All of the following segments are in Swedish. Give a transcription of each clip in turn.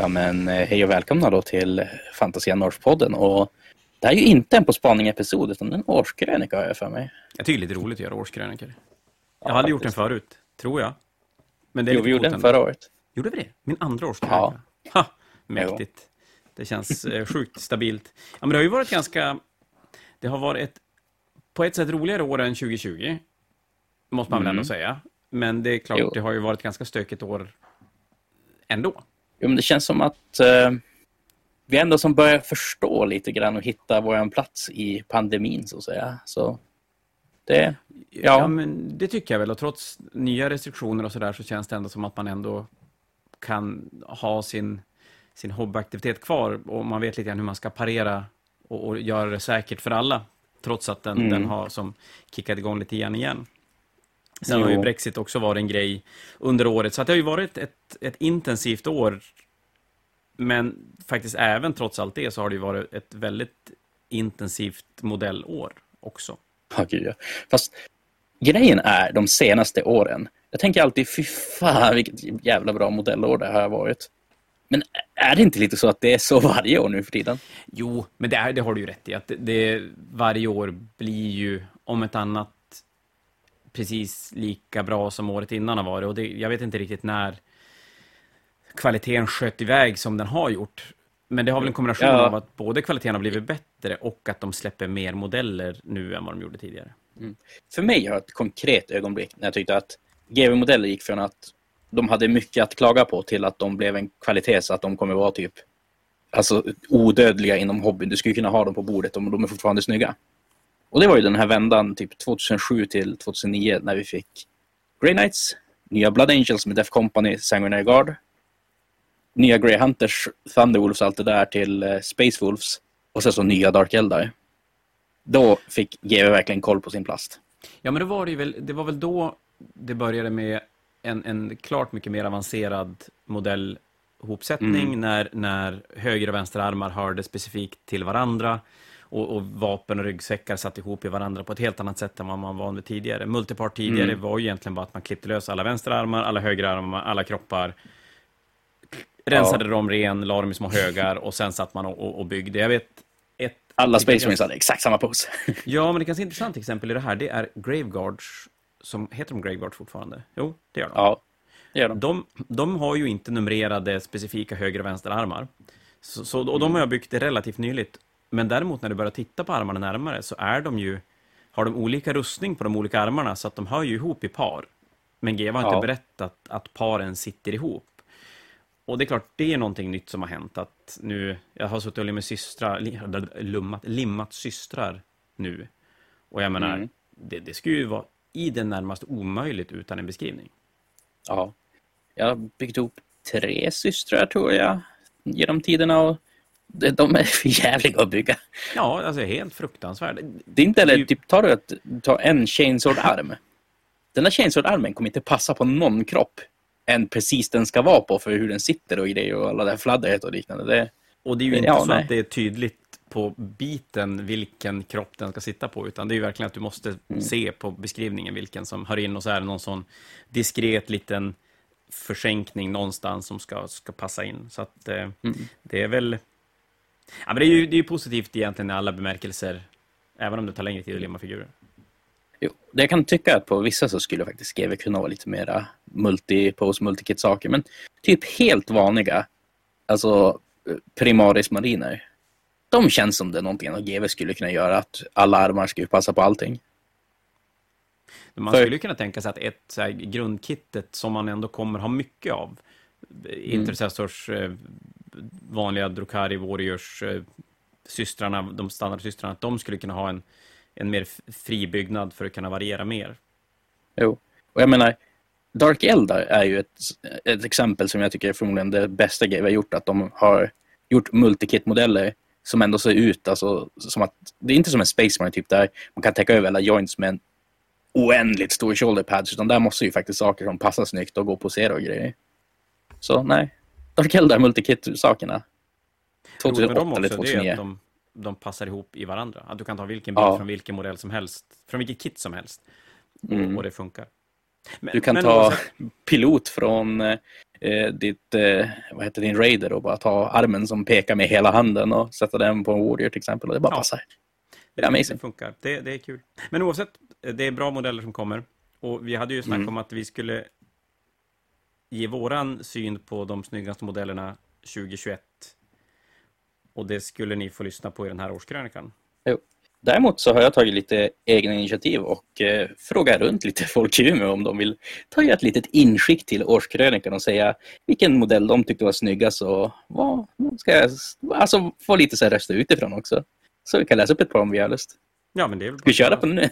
Ja men eh, hej och välkomna då till Fantasia Norrspodden och det här är ju inte en På spaning-episod utan en årskrönika har jag för mig. Jag tycker det är lite roligt att göra årskrönikor. Jag hade gjort den förut, tror jag. Men det är jo, vi gjorde den förra året. Gjorde vi det? Min andra årskrönika? Ja. Ha, mäktigt. Jo. Det känns eh, sjukt stabilt. Ja, men det har ju varit ganska... Det har varit ett på ett sätt roligare år än 2020, måste man väl ändå mm. säga. Men det är klart, jo. det har ju varit ett ganska stökigt år ändå. Jo, men det känns som att eh, vi ändå som börjar förstå lite grann och hitta vår plats i pandemin, så att säga. Så det, ja. ja, men det tycker jag väl. Och trots nya restriktioner och sådär så känns det ändå som att man ändå kan ha sin, sin hobbyaktivitet kvar och man vet lite grann hur man ska parera och, och göra det säkert för alla. Trots att den, mm. den har som kickat igång lite igen igen. Sen jo. har ju Brexit också varit en grej under året, så det har ju varit ett, ett intensivt år. Men faktiskt även trots allt det så har det ju varit ett väldigt intensivt modellår också. Ja, gud ja. Fast grejen är de senaste åren, jag tänker alltid fy fan vilket jävla bra modellår det här har varit. Men är det inte lite så att det är så varje år nu för tiden? Jo, men det, är, det har du ju rätt i. Att det, det, varje år blir ju, om ett annat, precis lika bra som året innan har varit. Och det, jag vet inte riktigt när kvaliteten sköt iväg som den har gjort. Men det har väl en kombination ja. av att både kvaliteten har blivit bättre och att de släpper mer modeller nu än vad de gjorde tidigare. Mm. För mig har ett konkret ögonblick när jag tyckte att GW-modeller gick från att de hade mycket att klaga på till att de blev en kvalitet så att de kommer vara typ alltså, odödliga inom hobbyn. Du skulle kunna ha dem på bordet och de är fortfarande snygga. Och det var ju den här vändan typ 2007 till 2009 när vi fick Grey Knights, nya Blood Angels med Def Company, Sanguinary Guard, nya Grey Hunters, Thunderwolves, allt det där till uh, Space Wolves och sen så nya Dark Eldar. Då fick GW verkligen koll på sin plast. Ja, men det var, det, väl, det var väl då det började med en, en klart mycket mer avancerad modellhopsättning mm. när, när höger och vänster armar hörde specifikt till varandra och, och, vapen och ryggsäckar satt ihop i varandra på ett helt annat sätt än vad man var van vid tidigare. Multipart tidigare mm. var ju egentligen bara att man klippte lös alla vänsterarmar, alla högerarmar, alla kroppar, rensade ja. dem ren, la dem i små högar och sen satt man och, och, och byggde. Jag vet ett, alla Space Marines hade exakt samma pose. ja, men det ganska intressant exempel i det här, det är Graveguards som heter de Graveguard fortfarande? Jo, det gör de. Ja, det gör de. de. De har ju inte numrerade specifika höger och vänsterarmar. Så, så, och de har jag byggt relativt nyligt. Men däremot när du börjar titta på armarna närmare så är de ju, har de olika rustning på de olika armarna så att de hör ju ihop i par. Men GW har ja. inte berättat att paren sitter ihop. Och det är klart, det är någonting nytt som har hänt. Att nu, jag har suttit och limmat systrar, limmat, limmat systrar nu. Och jag menar, mm. det, det skulle ju vara i det närmaste omöjligt utan en beskrivning. Ja. Jag har byggt ihop tre systrar tror jag genom tiderna och de är för jävliga att bygga. Ja, alltså helt fruktansvärt. Det är inte eller typ tar du ett, tar en chainsword-arm. Den där chainsword-armen kommer inte passa på någon kropp än precis den ska vara på för hur den sitter och grejer och alla det här fladdret och liknande. Det, och det är ju inte ja, så nej. att det är tydligt på biten vilken kropp den ska sitta på, utan det är ju verkligen att du måste mm. se på beskrivningen vilken som hör in och så är det någon sån diskret liten försänkning någonstans som ska, ska passa in. Så att eh, mm. det är väl... Ja, men det är ju det är positivt egentligen i alla bemärkelser, även om det tar längre tid att limma figurer. Jo, det jag kan tycka att på vissa så skulle faktiskt GW kunna vara lite mera multi-pose, multi-kit-saker, men typ helt vanliga, alltså eh, primaris mariner de känns som det är någonting att GW skulle kunna göra, att alla armar skulle passa på allting. Man För... skulle kunna tänka sig att ett så här, grundkittet som man ändå kommer ha mycket av, mm. Intercessors eh, vanliga Drukari Warriors-systrarna, eh, de standardsystrarna, att de skulle kunna ha en, en mer fri byggnad för att kunna variera mer. Jo, och jag menar, Dark Eldar är ju ett, ett exempel som jag tycker är förmodligen det bästa grejen vi har gjort, att de har gjort multikit-modeller som ändå ser ut alltså, som att det är inte som en Space Marine typ där man kan täcka över alla joints med en oändligt stor shoulder pads utan där måste ju faktiskt saker som passar snyggt och gå på posera och grejer. Så nej, Dark Eldar multikit-sakerna. 2008 eller 2009. De, de passar ihop i varandra. Att du kan ta vilken bild ja. från vilken modell som helst, från vilket kit som helst. Mm. Och det funkar. Men, du kan ta oavsett... pilot från eh, ditt, eh, vad heter din Raider och bara ta armen som pekar med hela handen och sätta den på en Warrior till exempel och det bara ja. passar. Det är amazing. Det funkar. Det, det är kul. Men oavsett, det är bra modeller som kommer. Och vi hade ju snackat mm. om att vi skulle ge våran syn på de snyggaste modellerna 2021. Och det skulle ni få lyssna på i den här årskrönikan. Jo. Däremot så har jag tagit lite egna initiativ och eh, frågat runt lite folk i Umeå om de vill ta ett litet inskick till årskrönikan och säga vilken modell de tyckte var snyggast och vad ska jag alltså få lite så här rösta utifrån också. Så vi kan läsa upp ett par om vi har lust. Ja, men det är väl Vi kör det på nu.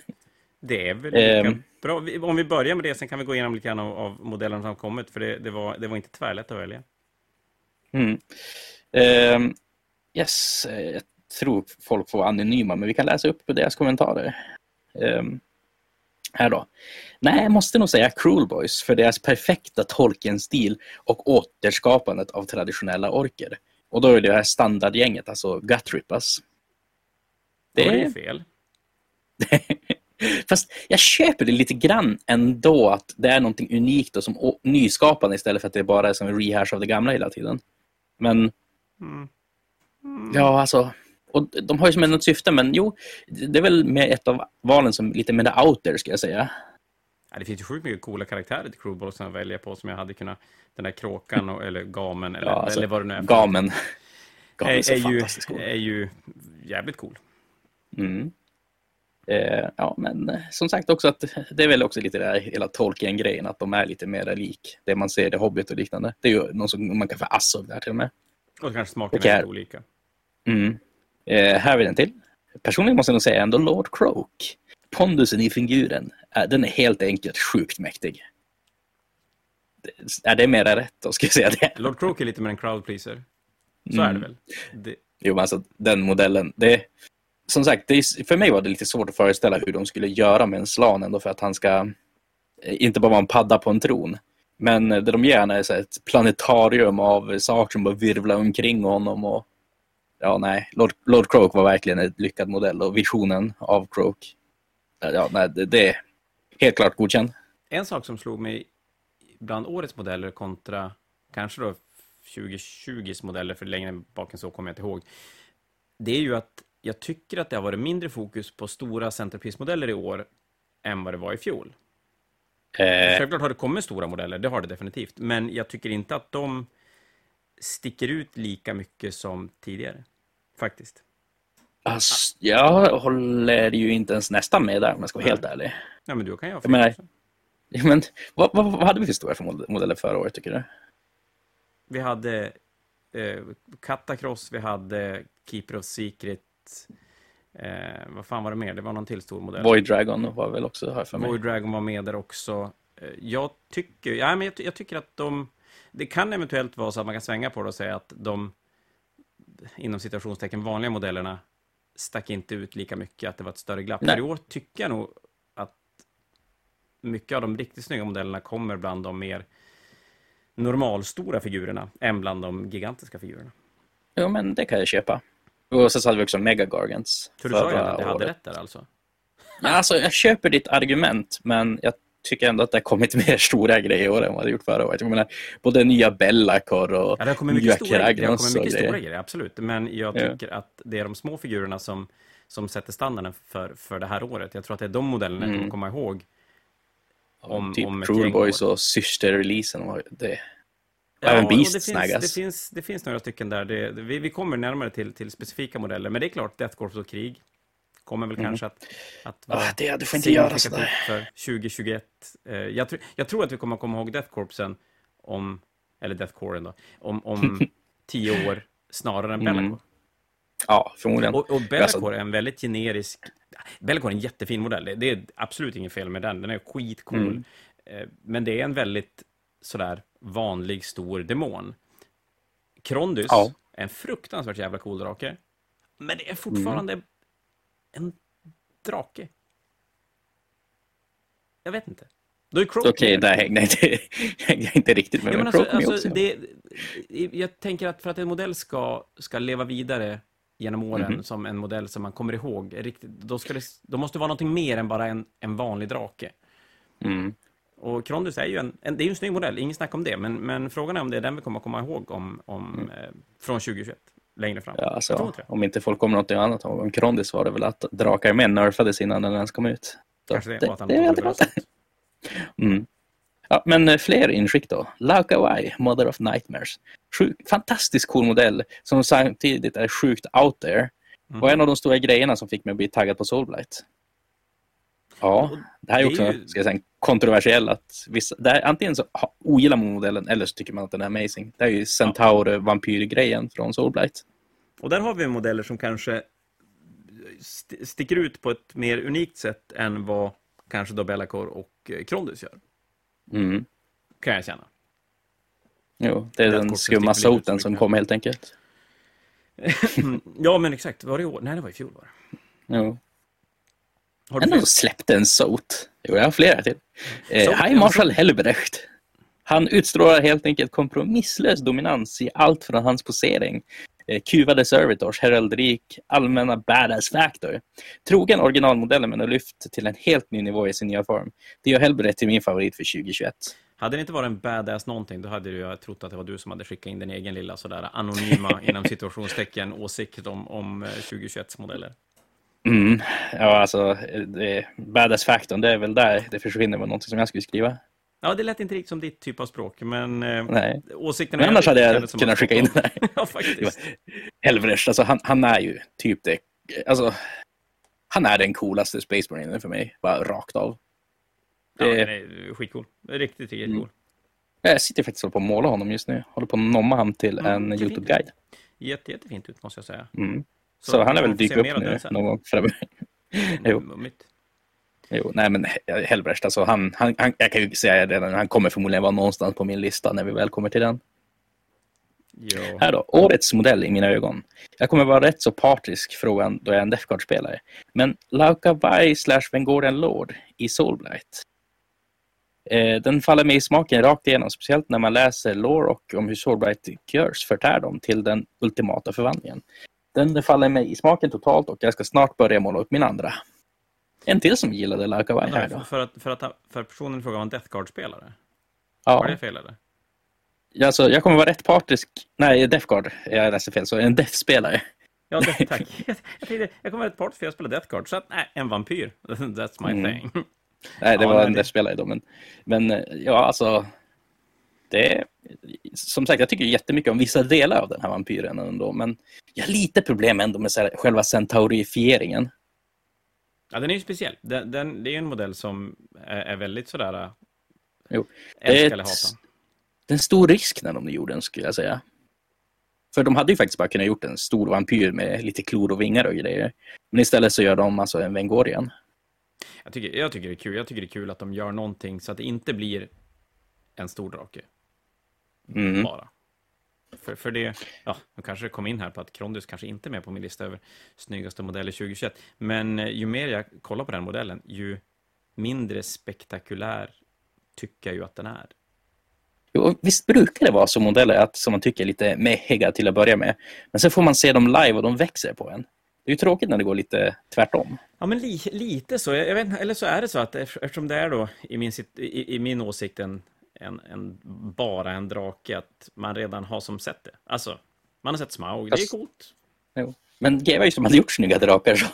Det är väl lika um, bra. Om vi börjar med det, sen kan vi gå igenom lite grann av, av modellerna som kommit, för det, det, var, det var inte tvärlätt att välja. Mm. Um, yes, jag tror folk får anonyma, men vi kan läsa upp deras kommentarer. Um, här då. Nej, jag måste nog säga Cruel Boys för deras perfekta Tolkien-stil och återskapandet av traditionella orker. Och då är det här standardgänget, alltså Gutrippas. Det är fel. Fast jag köper det lite grann ändå att det är någonting unikt och som nyskapande istället för att det bara är som en rehash av det gamla hela tiden. Men mm. Mm. ja, alltså och de har ju som ett syfte, men jo, det är väl med ett av valen som lite mer outer, ska jag säga. Ja, det finns ju sjukt mycket coola karaktärer till Crewball som jag väljer på, som jag hade kunnat, den där kråkan och, eller gamen, eller, ja, alltså, eller vad det nu är. Gamen. gamen är, är, är, ju, cool. är ju jävligt cool. Mm. Eh, ja, men eh, som sagt också att det är väl också lite det här hela Tolkien-grejen, att de är lite mer lik det man ser i Hobbit och liknande. Det är ju någon som man kan få Assog där till och med. Och kanske smaken är olika. Mm. Eh, här är den till. Personligen måste jag nog säga ändå Lord Croak. Pondusen i figuren, eh, den är helt enkelt sjukt mäktig. Är det mera rätt då, ska jag säga det? Lord Croak är lite mer en crowd pleaser. Så mm. är det väl? Det... Jo, men alltså den modellen, det som sagt, det är, för mig var det lite svårt att föreställa hur de skulle göra med en slan ändå för att han ska eh, inte bara vara en padda på en tron. Men eh, det de gärna är så ett planetarium av saker som bara virvlar omkring honom. Och, ja, nej, Lord, Lord Croak var verkligen en lyckad modell och visionen av Croak. Eh, ja, nej, det, det är helt klart godkänd. En sak som slog mig bland årets modeller kontra kanske då 2020s modeller, för längre bak än så kommer jag inte ihåg. Det är ju att jag tycker att det har varit mindre fokus på stora centerpiece-modeller i år än vad det var i fjol. Eh. Självklart har det kommit stora modeller, det har det definitivt. Men jag tycker inte att de sticker ut lika mycket som tidigare. Faktiskt. Alltså, jag håller ju inte ens nästan med där om jag ska vara helt ärlig. Ja, men du kan jag, jag menar, men, vad, vad, vad, hade vi för stora för modeller förra året, tycker du? Vi hade eh, Catacross, vi hade Keeper of Secret, Eh, vad fan var det mer? Det var någon till stor modell. Void Dragon var väl också här för mig. Void Dragon var med där också. Eh, jag tycker, ja, men jag, jag, tycker att de... Det kan eventuellt vara så att man kan svänga på det och säga att de inom citationstecken vanliga modellerna stack inte ut lika mycket, att det var ett större glapp. Nej. För i år tycker jag nog att mycket av de riktigt snygga modellerna kommer bland de mer normalstora figurerna än bland de gigantiska figurerna. Jo, men det kan jag köpa. Och sen så hade vi också Mega Gargants. Så du sa ju att jag hade rätt där alltså? Ja, alltså, jag köper ditt argument, men jag tycker ändå att det har kommit mer stora grejer i år än vad det gjort förra året. Jag menar, både nya Bellacor och ja, det har kommit mycket stora, det har kommit mycket stora grejer, absolut. Men jag tycker ja. att det är de små figurerna som, som sätter standarden för, för det här året. Jag tror att det är de modellerna mm. jag kommer komma ihåg. Om, typ om Cruel Boys och syster-releasen. Det, Ja, Även Beast det finns, det, finns, det finns några stycken där. Det, vi, vi kommer närmare till, till specifika modeller, men det är klart, Death Corps och krig kommer väl mm. kanske att, att vara oh, det, du får inte göra sådär. för 2021. Uh, eh, jag, tr jag tror att vi kommer komma ihåg Death Corpsen om, eller Death Corps då, om, om tio år snarare än Bellacore. Mm. Ja, förmodligen. Och, och Bellacore är en väldigt generisk... Bellacore är en jättefin modell. Det, är absolut inget fel med den. Den är skitcool. Mm. Uh, men det är en väldigt sådär vanlig stor demon. Krondys ja. en fruktansvärt jävla cool drake. Men det är fortfarande mm. en drake. Jag vet inte. Då är Okej, okay, där hängde hängde inte riktigt med. Ja, men alltså, alltså, det, jag tänker att för att en modell ska, ska leva vidare genom åren mm -hmm. som en modell som man kommer ihåg, riktigt, då, ska det, då måste det vara någonting mer än bara en, en vanlig drake. Mm. Och Krondus är ju en, en, det är ju en snygg modell, ingen snack om det, men, men frågan är om det är den vi kommer komma ihåg om, om, mm. eh, från 2021, längre fram. Ja, alltså, om inte folk kommer något annat om Krondus var det väl att Drakar med nerfades innan den ens kom ut. Så Kanske det, det, att det, det, det mm. Ja, men eh, fler inskick då. Laukawai, Mother of Nightmares. Sjuk, fantastiskt cool modell som samtidigt är sjukt out there. Mm. Och en av de stora grejerna som fick mig att bli taggad på Soulblight. Ja, det här är också är ju... ska jag säga, kontroversiellt. Att vissa, här, antingen så ogillar man modellen eller så tycker man att den är amazing. Det är ju Centaur vampyrgrejen från Soulblight. Och där har vi modeller som kanske st sticker ut på ett mer unikt sätt än vad kanske då Bellacore och eh, Krondus gör. Mm. Kan jag känna. Jo, det är den skumma soten som kom helt enkelt. ja, men exakt. Var det i år? Nej, det var i fjol. Var det. Jo. Har du Ändå släppte en sot. Jo, jag har flera till. Eh, High Marshal Helbrecht. Han utstrålar helt enkelt kompromisslös dominans i allt från hans posering eh, kuvade servitors, heraldrik, allmänna badass factor. Trogen originalmodellen men har lyft till en helt ny nivå i sin nya form. Det gör Helbrecht till min favorit för 2021. Hade det inte varit en badass någonting, då hade jag trott att det var du som hade skickat in din egen lilla sådär anonyma, inom situationstecken, åsikt om, om 2021s eh, modeller. Mm. Ja, alltså, badass-faktorn, det är väl där det försvinner med någonting som jag skulle skriva. Ja, det lät inte riktigt som ditt typ av språk, men eh, Nej. åsikterna... Men annars hade jag kunnat skicka in det. ja, faktiskt. Helvresh, alltså han, han, är ju typ det... Alltså, han är den coolaste Space Marine för mig, bara rakt av. Det... Ja, är skitcool. Riktigt, riktigt mm. cool. Jag sitter faktiskt och på att måla honom just nu. Håller på att nomma honom till mm, en YouTube-guide. Jätte, jättefint ut, måste jag säga. Mm. Så, Så han är väl dykt upp nu någon gång framöver. jo. Jo, nej men Helbrecht, alltså han, han, han, jag kan ju säga det, han kommer förmodligen vara någonstans på min lista när vi väl kommer till den. Jo. Här då, årets modell i mina ögon. Jag kommer vara rätt så partisk frågan då jag är en Defcard-spelare. Men Lauka Vai slash Vengorian Lord i Soulblight. Eh, den faller mig i smaken rakt igenom, speciellt när man läser lore och om hur Soulblight görs förtär dem till den ultimata förvandlingen. Den faller mig i smaken totalt och jag ska snart börja måla upp min andra. En till som gillade Larkawai här då. För att, för att för personen i fråga var en Death Guard-spelare? Ja. Var det fel eller? Alltså, jag kommer vara rätt partisk. Nej, Death Guard. Jag läste fel. Så en Death-spelare. Ja, det, tack. jag, tänkte, jag kommer vara rätt partisk för jag spelar Death Guard. Så att, nej, en vampyr. That's my mm. thing. Nej, det ja, var nej, en Death-spelare då. Men, men ja, alltså. Det som sagt, jag tycker jättemycket om vissa delar av den här vampyren ändå. Men jag har lite problem ändå med själva centaurifieringen. Ja, den är ju speciell. Den, den, det är en modell som är, är väldigt sådär... Äh, jo. Det är, ett, det är en stor risk när de gjorde den, skulle jag säga. För de hade ju faktiskt bara kunnat gjort en stor vampyr med lite klor och vingar och grejer. Men istället så gör de alltså en Vengorian. Jag tycker, jag tycker det är kul. Jag tycker det är kul att de gör någonting så att det inte blir en stor drake. Mm. Bara. För, för det, ja, de kanske kom in här på att Krondus kanske inte är med på min lista över snyggaste modeller 2021. Men eh, ju mer jag kollar på den modellen, ju mindre spektakulär tycker jag ju att den är. Jo, visst brukar det vara så modeller att, som man tycker är lite mehiga till att börja med. Men sen får man se dem live och de växer på en. Det är ju tråkigt när det går lite tvärtom. Ja, men li, lite så. Jag vet, eller så är det så att eftersom det är då i min, i, i min åsikt en en, en, bara en drake, att man redan har som sett det. Alltså, man har sett Smaug, det är coolt. Jo. Men GW just de hade gjort snygga drakar. Så.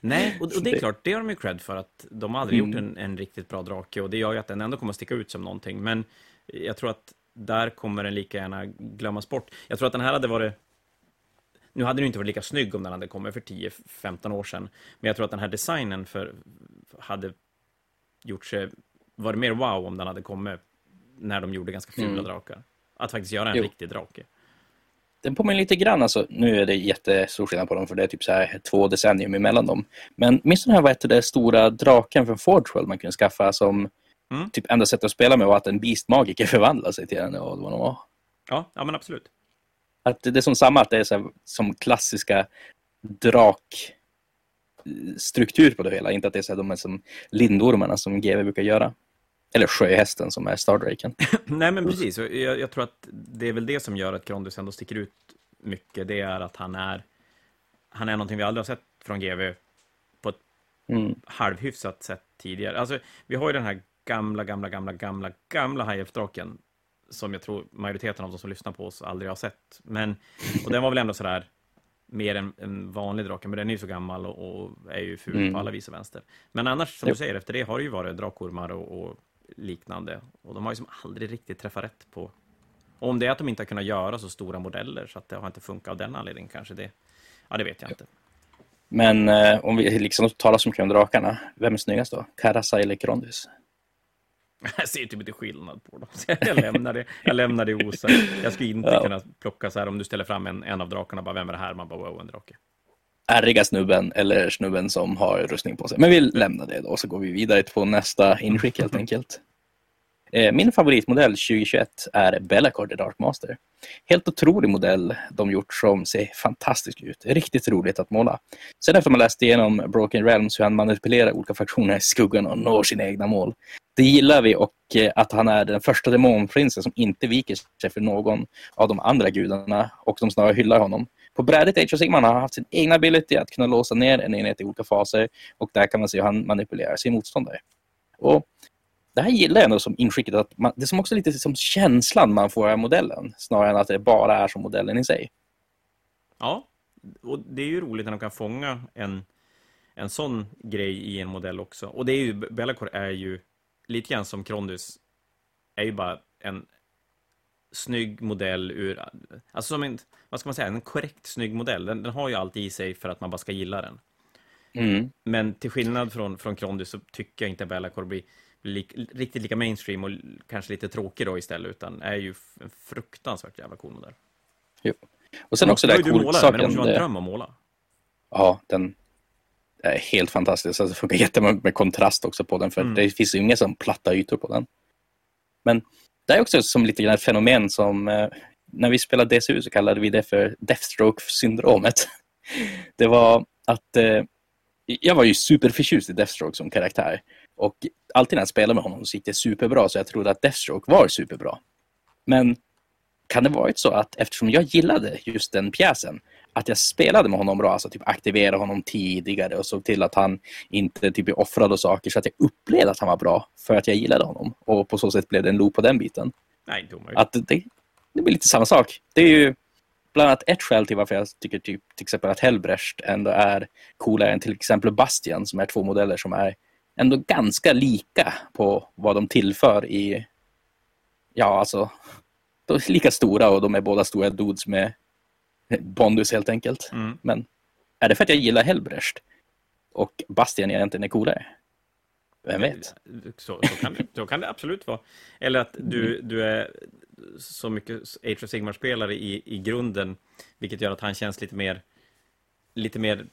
Nej, och, och, det är klart, det har de ju cred för att de har aldrig mm. gjort en, en, riktigt bra drake och det gör ju att den ändå kommer att sticka ut som någonting. Men jag tror att där kommer den lika gärna glömmas bort. Jag tror att den här hade varit nu hade den inte varit lika snygg om den hade kommit för 10-15 år sedan. Men jag tror att den här designen för, hade gjort sig, varit mer wow om den hade kommit när de gjorde ganska fula mm. drakar. Att faktiskt göra en jo. riktig drake. Den påminner lite grann, alltså, nu är det jättestor skillnad på dem för det är typ så här två decennium emellan dem. Men minns du den här vad hette det, stora draken från Forge man kunde skaffa som mm. typ enda sätt att spela med var att en beastmagiker förvandlade sig till och det var. Ja, ja men absolut. Att det är som samma, att det är så här, som klassiska drakstruktur på det hela. Inte att det är så här, de är som lindormarna som GW brukar göra. Eller sjöhästen som är Stardraken. Nej, men precis. Jag, jag, tror att det är väl det som gör att Grondus ändå sticker ut mycket. Det är att han är, han är någonting vi aldrig har sett från GV på ett mm. halvhyfsat sätt tidigare. Alltså, vi har ju den här gamla, gamla, gamla, gamla, gamla High-F-draken som jag tror majoriteten av de som lyssnar på oss aldrig har sett. Men, och den var väl ändå sådär mer en, en vanlig drake, men den är ju så gammal och, och är ju ful mm. på alla vis och vänster. Men annars, som jo. du säger, efter det har det ju varit drakormar och, och liknande. Och de har ju som aldrig riktigt träffat rätt på... Och om det är att de inte har kunnat göra så stora modeller så att det har inte funkat av den anledningen kanske det... Ja, det vet jag inte. Men eh, om vi liksom talar så mycket om drakarna, vem är snyggast då? Karasa eller Krondys? Jag ser typ inte skillnad på dem. Så jag lämnar det, jag lämnar det osagt. Jag skulle inte ja. kunna plocka så här om du ställer fram en, en av drakarna, bara vem är det här? Man bara wow, en drake. Ärriga snubben eller snubben som har rustning på sig. Men vi lämnar det då, så går vi vidare på nästa inskick helt enkelt. Eh, min favoritmodell 2021 är Bellacord The Dark Master. Helt otrolig modell de gjort som ser fantastisk ut. Riktigt roligt att måla. Sen efter man läst igenom Broken Realms hur han manipulerar olika fraktioner i skuggan och når sina egna mål. Det gillar vi och eh, att han är den första demonprinsen som inte viker sig för någon av de andra gudarna och som snarare hyllar honom. På brädet Age of Sigmar har han haft sin egen ability att kunna låsa ner en enhet i olika faser och där kan man se hur han manipulerar sin motståndare. Och det här gillar jag ändå som inskicket. Att man, det är som också lite som känslan man får av modellen snarare än att det bara är som modellen i sig. Ja, och det är ju roligt när de kan fånga en, en sån grej i en modell också. Och det är ju, Bellacore är ju lite grann som Krondus, är ju bara en snygg modell ur, alltså som en, vad ska man säga, en korrekt snygg modell. Den, den har ju allt i sig för att man bara ska gilla den. Mm. Men till skillnad från, från Krondus så tycker jag inte Bellacore blir lik, riktigt lika mainstream och kanske lite tråkig då istället, utan är ju en fruktansvärt jävla cool modell. Jo. Och sen också det här coolt saken... Men det måste vara en dröm att måla. Ja, den är helt fantastisk. Alltså, det funkar jättemycket med kontrast också på den, för mm. det finns ju inga som platta ytor på den. Men det är också som lite grann ett fenomen som eh, när vi spelade DCU så kallade vi det för Deathstroke-syndromet. Det var att eh, jag var ju superförtjust i Deathstroke som karaktär. Och alltid när jag spelade med honom så gick det superbra så jag trodde att Deathstroke var superbra. Men kan det varit så att eftersom jag gillade just den pjäsen att jag spelade med honom bra, alltså typ aktiverade honom tidigare och såg till att han inte typ offrade och saker så att jag upplevde att han var bra för att jag gillade honom. Och på så sätt blev det en loop på den biten. Nej, att det, det blir lite samma sak. Det är ju bland annat ett skäl till varför jag tycker typ, till exempel att Hellbrecht ändå är coolare än till exempel Bastian som är två modeller som är ändå ganska lika på vad de tillför i... Ja, alltså... De är lika stora och de är båda stora dudes med bondus helt enkelt. Mm. Men är det för att jag gillar Hellbrecht och Bastian egentligen är coolare? Vem vet? Så, så, kan, det, så kan det absolut vara. Eller att du, mm. du är så mycket Age of Sigmar-spelare i, i grunden, vilket gör att han känns lite mer lite mer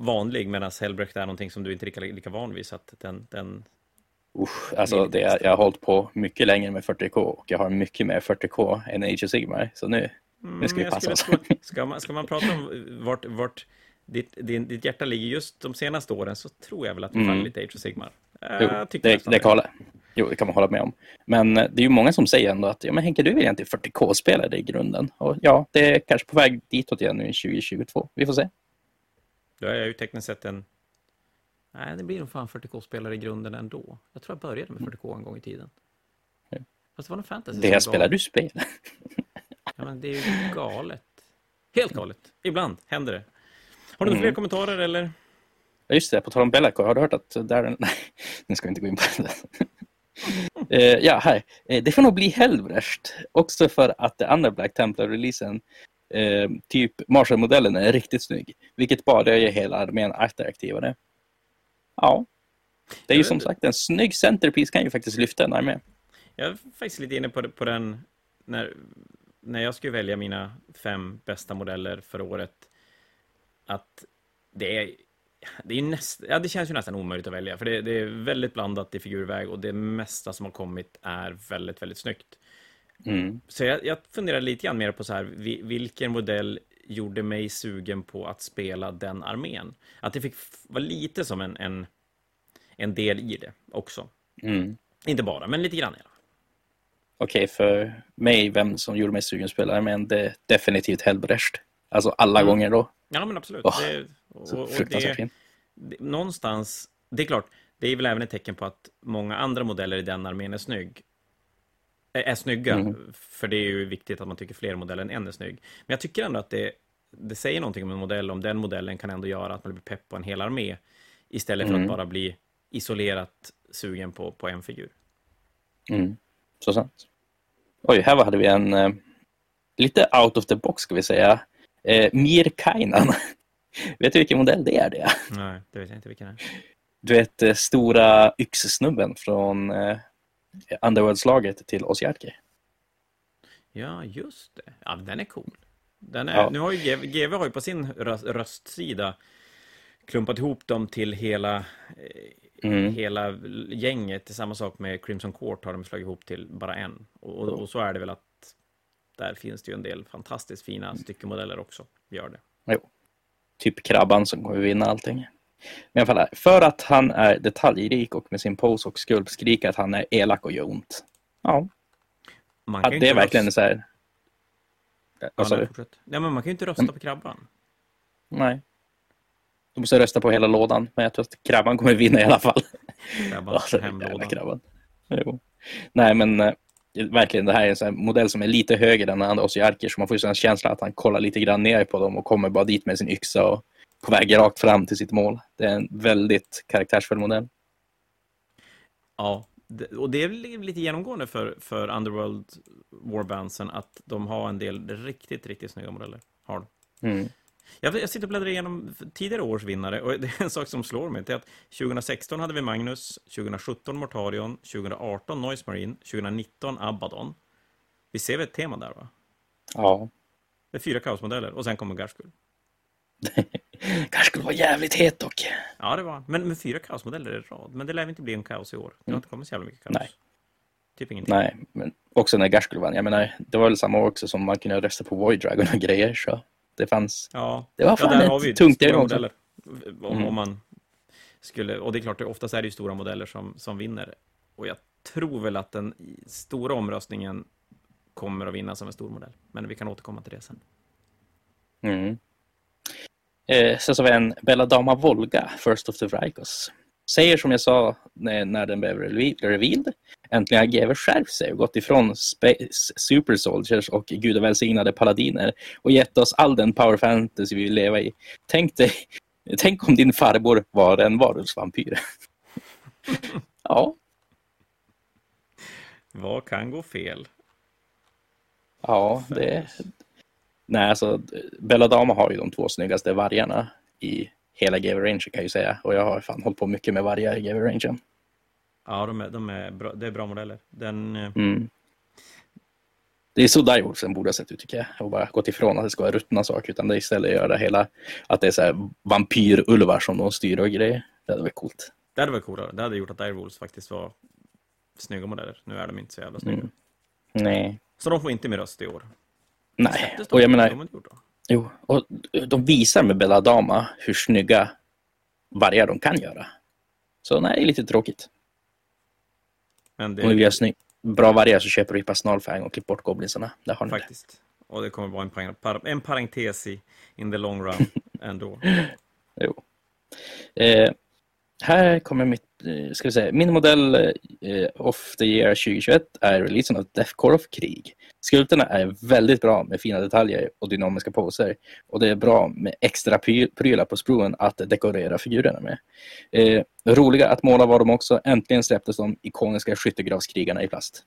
vanlig, medan Hellbrecht är någonting som du inte är lika, lika van vid. Så att den, den... Usch, alltså det jag har hållit på mycket längre med 40K och jag har mycket mer 40K än Age of Sigmar. Så nu, mm, nu ska vi passa oss. Ska man, ska man prata om vart, vart ditt, din, ditt hjärta ligger just de senaste åren så tror jag väl att mm. faller lite Age of Sigmar. Jo, det, det, det, kan hålla, jo, det kan man hålla med om. Men eh, det är ju många som säger ändå att ja, men Henke, du är egentligen 40K-spelare i grunden. Och ja, det är kanske på väg ditåt igen nu i 2022. Vi får se. Då är jag ju tekniskt sett en... Nej, det blir nog fan 40K-spelare i grunden ändå. Jag tror jag började med 40K en gång i tiden. Fast det var någon fantasy. Det här spelar du spel. ja, men det är ju galet. Helt galet. Ibland händer det. Har du mm. fler kommentarer eller? Ja, just det. På tal om Bellacore. Har du hört att där... Nej, nu ska vi inte gå in på det. uh, ja, här. Uh, det får nog bli Helvrecht. Också för att det andra Black Templar-releasen eh, typ Marshall-modellen är riktigt snygg. Vilket bara gör hela armén attraktivare. Ja, det är ju som sagt en snygg centerpiece kan ju faktiskt lyfta en armé. Jag är faktiskt lite inne på, på den när, när jag skulle välja mina fem bästa modeller för året. Att det är det, är näst, ja, det känns ju nästan omöjligt att välja, för det, det, är väldigt blandat i figurväg och det mesta som har kommit är väldigt, väldigt snyggt. Mm. Så jag, jag funderar lite grann mer på så här, vilken modell gjorde mig sugen på att spela den armén? Att det fick vara lite som en, en, en del i det också. Mm. Inte bara, men lite grann i alla fall. Okej, okay, för mig, vem som gjorde mig sugen att spela armén, det är definitivt Helbrecht. Alltså alla mm. gånger då. Ja, men absolut. Oh, det, och, och det, det, någonstans, det är klart, det är väl även ett tecken på att många andra modeller i den armén är snygg. Är snygga, mm. för det är ju viktigt att man tycker fler modeller än en är snygg. Men jag tycker ändå att det, det säger någonting om en modell, om den modellen kan ändå göra att man blir pepp på en hel armé, istället för mm. att bara bli isolerat sugen på, på en figur. Mm. Så sant. Oj, här hade vi en eh, lite out of the box, ska vi säga. Eh, Mir Kainan. vet du vilken modell det är? Det? Nej, det vet jag inte vilken det är. Du vet, eh, stora yxsnubben från eh, Underworld-slaget till Osjarki. Ja, just det. Ja, den är cool. Den är, ja. Nu har ju GV, GV har ju på sin röst, röstsida klumpat ihop dem till hela, eh, mm. hela gänget. Samma sak med Crimson Court har de slagit ihop till bara en. Och, och, och, så är det väl att där finns det ju en del fantastiskt fina styckemodeller också. Gör det. Jo. Typ Krabban som kommer vinna allting. Men i alla fall, för att han är detaljrik och med sin pose och skulp skriker att han är elak och gör ont. Ja. Man kan att det är verkligen rösta... så här... Vad sa du? Nej, men man kan ju inte rösta mm. på Krabban. Nej. Du måste rösta på hela lådan, men jag tror att Krabban kommer vinna i alla fall. Krabban, alltså, hemlådan. Krabban. Jo. Nej, men äh, verkligen, det här är en sån modell som är lite högre än andra Osiarker, så man får ju en känsla att han kollar lite grann ner på dem och kommer bara dit med sin yxa och på väg rakt fram till sitt mål. Det är en väldigt karaktärsfull modell. Ja, och det är lite genomgående för, för Underworld Warbandsen att de har en del riktigt, riktigt snygga modeller. Har mm. Jag, jag sitter och bläddrar igenom tidigare års vinnare och det är en sak som slår mig. Det är att 2016 hade vi Magnus, 2017 Mortarion, 2018 Noise Marine, 2019 Abaddon. Vi ser väl ett tema där va? Ja. Det är fyra kaosmodeller och sen kommer Garskul. kanske skulle vara jävligt het dock. Ja, det var Men med fyra kaosmodeller i rad. Men det lär inte bli en kaos i år. Det har inte kommit så jävla mycket kaos. Nej. Typ ingenting. Nej, men också när Garskul vann. Jag menar, det var väl samma år också som man kunde rösta på Void Dragon och grejer. Så det fanns... Ja, det var fan ja, ett tungt det också. Modeller. Om, mm. om man skulle... Och det är klart, oftast är det ju stora modeller som, som vinner. Och jag tror väl att den stora omröstningen kommer att vinna som en stor modell. Men vi kan återkomma till det sen. Mm. Eh, sen så har vi en Belladama Volga, First of the Vrykos. Säger som jag sa när, när den blev revealed. Äntligen har GW skärpt sig och gått ifrån Space Super Soldiers och gudavälsignade paladiner och gett oss all den power fantasy vi vill leva i. Tänk, dig, tänk om din farbror var en varulvsvampyr. ja. Vad kan gå fel? Ja, det, Nej, alltså Belladama har ju de två snyggaste vargarna i hela GW Range kan jag ju säga. Och jag har fan hållit på mycket med vargar i GW Range. Ja, de är, de är bra, det är bra modeller. Den... Eh, mm. Det är så Direwolfsen borde ha sett ut tycker jag. Och bara gått ifrån att det ska vara ruttna saker. Utan det istället göra hela, att det är så här vampyrulvar som de styr och grejer. Det hade varit coolt. Det hade varit coolare. Det hade gjort att Direwolves faktiskt var snygga modeller. Nu är de inte så jävla snygga. Mm. Nej. Så de får inte med röst i år. Nej, och jag menar... Jo, och de visar med Belladama hur snygga vargar de kan göra. Så nej, det är lite tråkigt. Men det... Om du vill göra snygg, bra vargar så köper du Pasnalfang och klipp bort goblinsarna. Där har ni Faktiskt. Det. Och det kommer vara en, parentes, en parentes i in the long run ändå. jo. Eh, här kommer mitt, eh, ska vi säga, min modell eh, of the year 2021 är releasen av Deathcore of Krig. Skulpterna är väldigt bra med fina detaljer och dynamiska poser. Och det är bra med extra prylar på spruen att dekorera figurerna med. Eh, roliga att måla var de också. Äntligen släpptes de ikoniska skyttegravskrigarna i plast.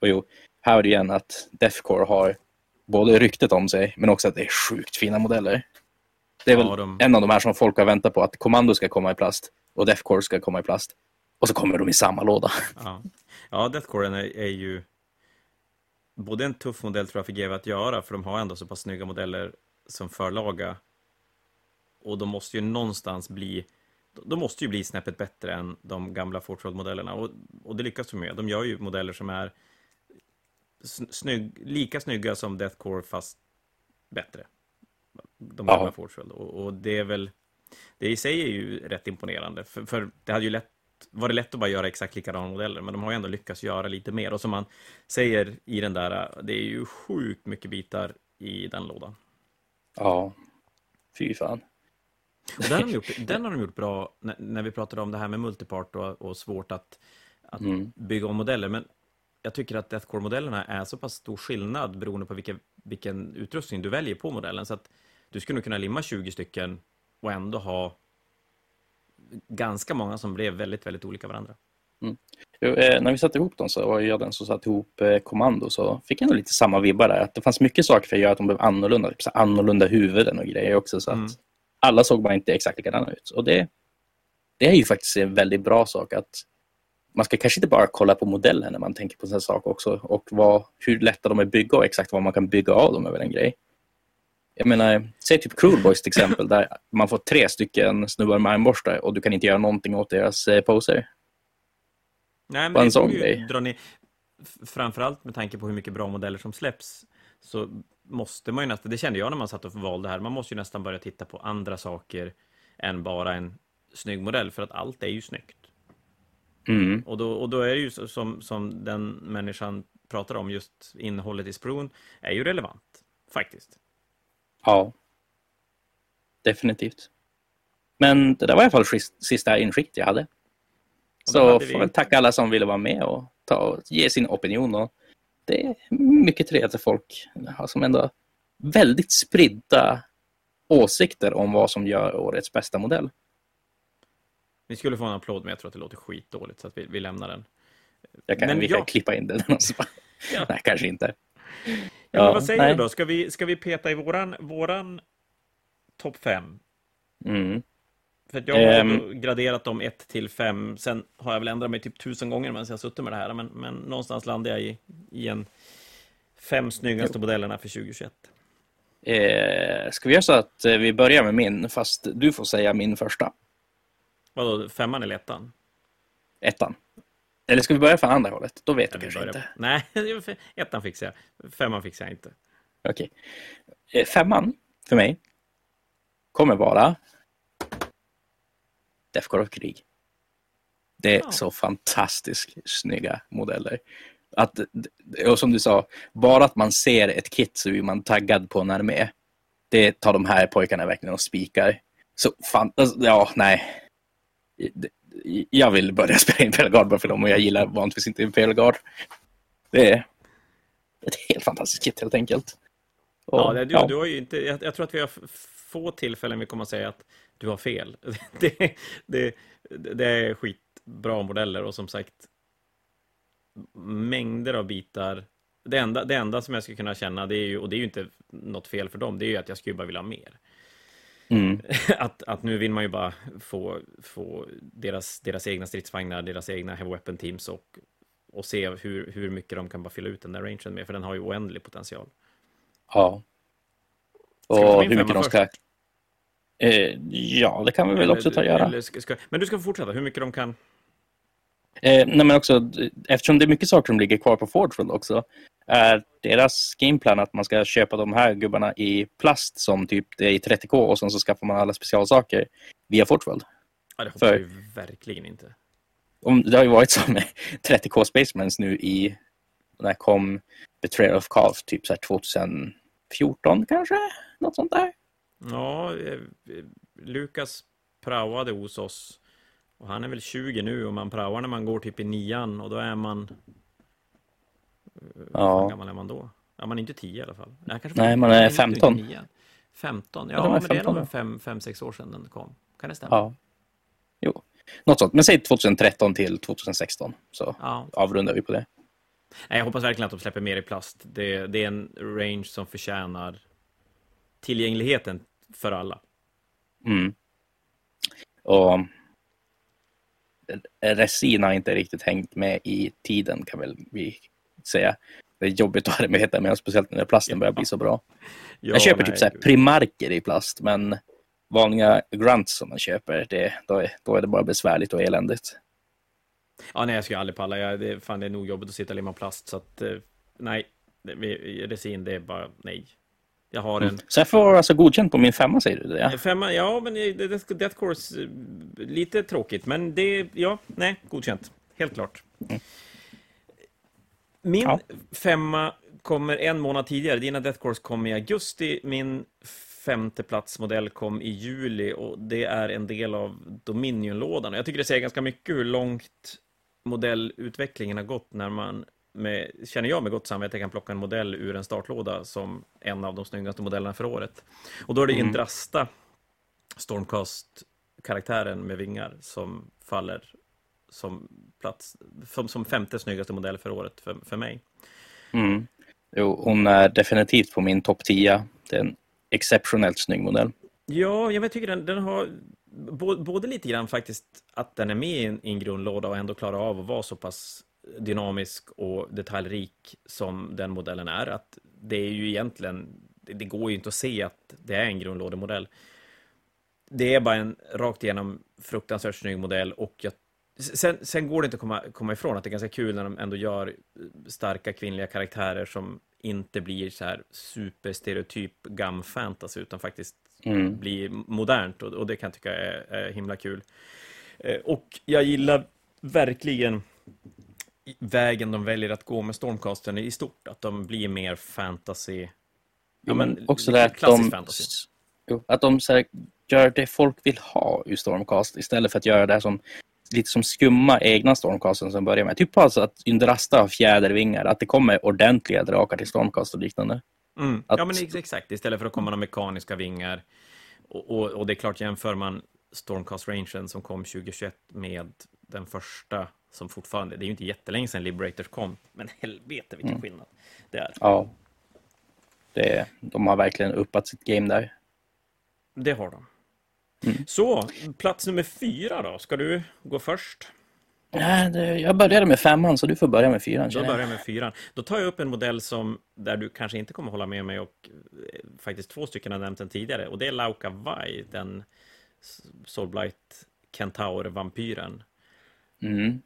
Och jo, här är det igen att Deathcore har både ryktet om sig men också att det är sjukt fina modeller. Det är ja, väl de... en av de här som folk har väntat på att Kommando ska komma i plast och Deathcore ska komma i plast. Och så kommer de i samma låda. Ja, ja Deathcore är, är ju både en tuff modell tror jag för GW att göra, för de har ändå så pass snygga modeller som förlaga. Och de måste ju någonstans bli de måste ju bli snäppet bättre än de gamla Fortroad-modellerna. Och, och det lyckas de med. De gör ju modeller som är snygg, lika snygga som Deathcore, fast bättre. De gamla ja. Fortroad. Och, och det är väl det i sig är ju rätt imponerande, för, för det hade ju lätt var det lätt att bara göra exakt likadana modeller, men de har ju ändå lyckats göra lite mer. Och som man säger i den där, det är ju sjukt mycket bitar i den lådan. Ja, fy fan. Och den, har de gjort, den har de gjort bra när, när vi pratade om det här med multipart och, och svårt att, att Mm. bygga om modeller. Men jag tycker att Deathcore-modellerna är så pass stor skillnad beroende på vilken, vilken utrustning du väljer på modellen. Så att du skulle nog kunna limma 20 stycken och ändå ha ganska många som blev väldigt, väldigt olika varandra. Jo, eh, när vi satte ihop dem så var jag den som satte ihop eh, kommando så fick jag nog lite samma vibbar där. Att det fanns mycket saker för att göra att de blev annorlunda. Typ så annorlunda huvuden och grejer också. Så att Mm. alla såg bara inte exakt likadana ut. Och det, det är ju faktiskt en väldigt bra sak att man ska kanske inte bara kolla på modellen när man tänker på sådana saker också. Och vad, hur lätta de är att bygga och exakt vad man kan bygga av dem är väl en grej. Jag menar, säg typ Cruel Boys till exempel, där man får tre stycken snubbar med armborstar och du kan inte göra någonting åt deras eh, poser. Nej, Bara en sån grej. Dra ner, framförallt med tanke på hur mycket bra modeller som släpps, så måste man ju nästan, det kände jag när man satt och valde här, man måste ju nästan börja titta på andra saker än bara en snygg modell, för att allt är ju snyggt. Mm. Och då, och då är det ju som, som den människan pratar om, just innehållet i spruen, är ju relevant, faktiskt. Ja. Definitivt. Men det där var i alla fall sist- sista inskick jag hade. Så vi- får väl tacka alla som ville vara med och, ta och ge sin opinion. Och det är mycket trevligt att folk har som ändå väldigt spridda åsikter om vad som gör årets bästa modell. Vi skulle få en applåd, men jag tror att det låter skitdåligt, så att vi, vi lämnar den. Jag kan, Men vi kan ja. klippa in någonstans. Ja. Nej, kanske inte. Ja, men vad säger nej. du då? Ska vi, ska vi peta i våran, våran topp fem? Mm. För att jag har då graderat dem 1 till 5. Sen har jag väl ändrat mig typ tusen gånger medan jag suttit med det här. Men, men någonstans landar jag i, i en fem snyggaste modellerna för 2021. Eh, ska vi göra så att eh, vi börjar med min, fast du får säga min första, Vadå, femman eller ettan? ettan. Eller ska vi börja från andra hållet? Då vet Ja, du vi kanske inte. Nej, ettan fixar jag. Femman fixar jag inte. Okej. Eh, Femman för mig kommer vara Defcon of krig. Det är Ja. så fantastiskt snygga modeller. Att, och som du sa, bara att man ser ett kit så är man taggad på en armé. Det tar de här pojkarna verkligen och spikar. Så fan, alltså, ja, nej. Jag vill börja spela Imperial Guard bara för dem och jag gillar vanligtvis inte Imperial Guard. Det är ett helt fantastiskt kit helt enkelt. Och, Ja, det, du, ja. du har ju inte, jag, jag tror att vi har få tillfällen vi kommer att säga att du har fel. Det, det, det är skitbra modeller och som sagt mängder av bitar. Det enda, det enda som jag skulle kunna känna, det är ju, och det är ju inte något fel för dem, det är ju att jag skulle bara vilja ha mer. Mm. Att, att nu vill man ju bara få, få deras, deras egna stridsvagnar, deras egna heavy weapon teams och, och se hur, hur mycket de kan bara fylla ut den där rangen med, för den har ju oändlig potential. Ja. Och hur mycket de ska... Eh, ja, det kan vi väl också ta och göra. ska, men du ska få fortsätta, hur mycket de kan... Eh, nej, men också, eftersom det är mycket saker som ligger kvar på Forgeworld också, är deras gameplan att man ska köpa de här gubbarna i plast som typ det är i 30K och sen så skaffar man alla specialsaker via Forgeworld. Ja, det hoppas För- jag verkligen inte. Om, det har ju varit så med 30K Spacemans nu i, när kom Betrayal of Calf, typ så här 2014 kanske? Något sånt där. Ja, eh, Lukas praoade hos oss. Och han är väl 20 nu och man praoar när man går typ i nian och då är man... Hur Ja. gammal är man då? Ja, man är inte 10 i alla fall. Nej, kanske Nej, man är nej, inte 15. nian. 15, Ja, ja, de är men det är 15 nog då. 5-6 år sedan den kom. Kan det stämma? Ja. Jo. Något sånt. Men säg 2013 till 2016 så ja. avrundar vi på det. Nej, jag hoppas verkligen att de släpper mer i plast. Det, det är en range som förtjänar tillgängligheten för alla. Mm. Och resin har inte riktigt hängt med i tiden kan väl vi säga. Det är jobbigt att arbeta med, speciellt när plasten börjar bli så bra. Ja, jag köper nej, typ så primarker i plast, men vanliga grunts som man köper, det, då, är, då är det bara besvärligt och eländigt. Ja, nej, jag skulle aldrig palla. Jag, det, fan, det är nog jobbigt att sitta och limma plast, så att eh, nej. Det- Resin, det är bara nej. Jag har en Så jag får alltså godkänt på min femma, säger du det? Ja. femma, ja, men Death Course, eh, lite tråkigt, men det, ja, nej, godkänt. Helt klart. Min Ja. femma kommer en månad tidigare. Dina Death Course kom i augusti. Min femteplatsmodell kom i juli och det är en del av Dominion-lådan. Jag tycker det säger ganska mycket hur långt modellutvecklingen har gått när man med, känner jag med gott samvete kan plocka en modell ur en startlåda som en av de snyggaste modellerna för året. Och då är det mm. Indrasta Stormcast-karaktären med vingar som faller som, plats, som, som femte snyggaste modell för året för, för mig. Mm. Jo, hon är definitivt på min topp 10. Det är en exceptionellt snygg modell. Ja, jag tycker den, den har både lite grann faktiskt att den är med i en, i en grundlåda och ändå klarar av att vara så pass dynamisk och detaljrik som den modellen är. Att det är ju egentligen, det går ju inte att se att det är en grundlådemodell. Det är bara en rakt igenom fruktansvärt snygg modell och jag Sen, sen, går det inte att komma, komma ifrån att det är ganska kul när de ändå gör starka kvinnliga karaktärer som inte blir så här superstereotyp gam fantasy utan faktiskt mm. blir modernt och, och, det kan jag tycka är, är himla kul. Eh, och jag gillar verkligen vägen de väljer att gå med Stormcastern i stort, att de blir mer fantasy. Ja, men också det att de, fantasy. att de så här, gör det folk vill ha ur Stormcast istället för att göra det som lite som skumma egna Stormcasten som börjar med. Typ alltså att Yndrasta har fjädervingar, att det kommer ordentliga drakar till Stormcast och liknande. Mm. Att... Ja, men exakt. Istället för att komma några mekaniska vingar. Och, och, och, det är klart, jämför man Stormcast Rangen som kom 2021 med den första som fortfarande, det är ju inte jättelänge sedan Liberators kom, men helvete vilken mm. skillnad det är. Ja. Det, de har verkligen uppat sitt game där. Det har de. Mm. Så, plats nummer fyra då. Ska du gå först? Nej, det, jag började med femman, så du får börja med fyran. Då börjar jag med fyran. Då tar jag upp en modell som, där du kanske inte kommer hålla med mig och eh, faktiskt två stycken har nämnt den tidigare. Och det är Lauka Vai, den Soulblight Kentaur-vampyren. Mm.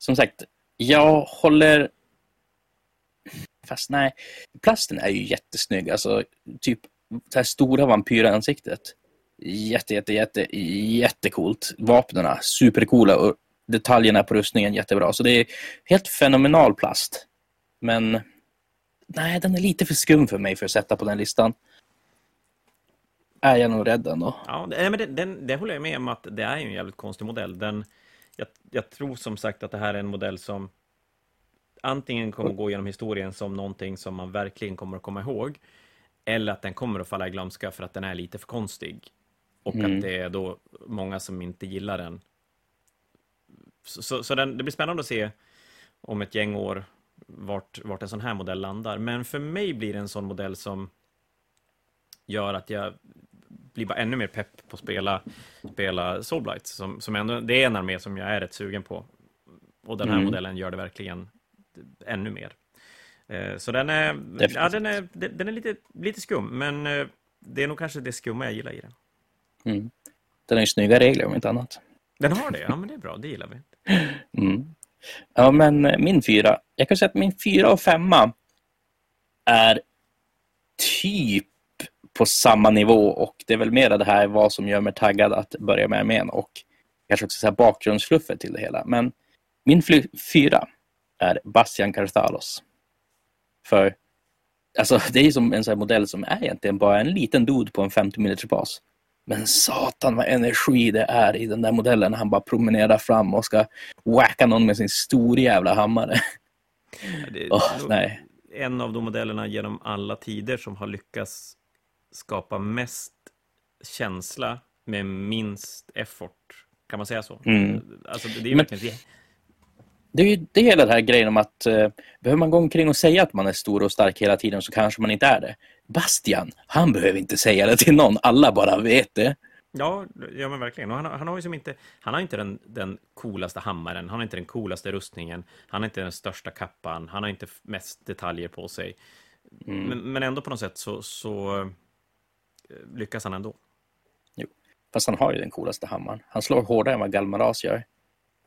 Som sagt, jag håller... Fast nej, plasten är ju jättesnygg. Alltså, typ det här stora vampyransiktet. Jätte, jätte, jätte, jättecoolt. Vapnen supercoola och detaljerna på rustningen jättebra. Så det är helt fenomenal plast. Men nej, den är lite för skum för mig för att sätta på den listan. Är jag nog rädd ändå. Ja, men den, den, det håller jag med om att det är en jävligt konstig modell. Den, jag, jag tror som sagt att det här är en modell som antingen kommer att gå genom historien som någonting som man verkligen kommer att komma ihåg. Eller att den kommer att falla i glömska för att den är lite för konstig. Och mm. att det är då många som inte gillar den. Så, så, så den, det blir spännande att se om ett gäng år vart, vart en sån här modell landar. Men för mig blir det en sån modell som gör att jag blir bara ännu mer pepp på att spela, spela Soulblight. Som, som ändå, det är en armé som jag är rätt sugen på. Och den här mm. modellen gör det verkligen ännu mer. Eh, så den är, ja, den är, den är lite, lite skum, men eh, det är nog kanske det skumma jag gillar i den. Mm. Den har ju snygga regler om inte annat. Den har det? Ja, men det är bra. Det gillar vi. Mm. Ja, men eh, min fyra. Jag kan säga att min fyra och femma är typ på samma nivå och det är väl mer det här vad som gör mig taggad att börja med armén och kanske också så här bakgrundsfluffet till det hela. Men min fyra är Bastian Carthalos. För alltså, det är som en sån modell som är egentligen bara en liten dod på en 50 mm bas. Men satan vad energi det är i den där modellen. Han bara promenerar fram och ska wacka någon med sin stora jävla hammare. Ja, det oh, nej. En av de modellerna genom alla tider som har lyckats skapa mest känsla med minst effort. Kan man säga så? Mm. Alltså, det är Men, verkligen... Det är ju det hela den här grejen om att uh, behöver man gå omkring och säga att man är stor och stark hela tiden så kanske man inte är det. Bastian, han behöver inte säga det till någon. Alla bara vet det. Ja, ja men verkligen. Och han, han har ju som inte, han har inte den, den coolaste hammaren, han har inte den coolaste rustningen, han har inte den största kappan, han har inte mest detaljer på sig. Mm. Men, men, ändå på något sätt så, så eh, lyckas han ändå. Jo, fast han har ju den coolaste hammaren. Han slår hårdare än vad Galmaras gör.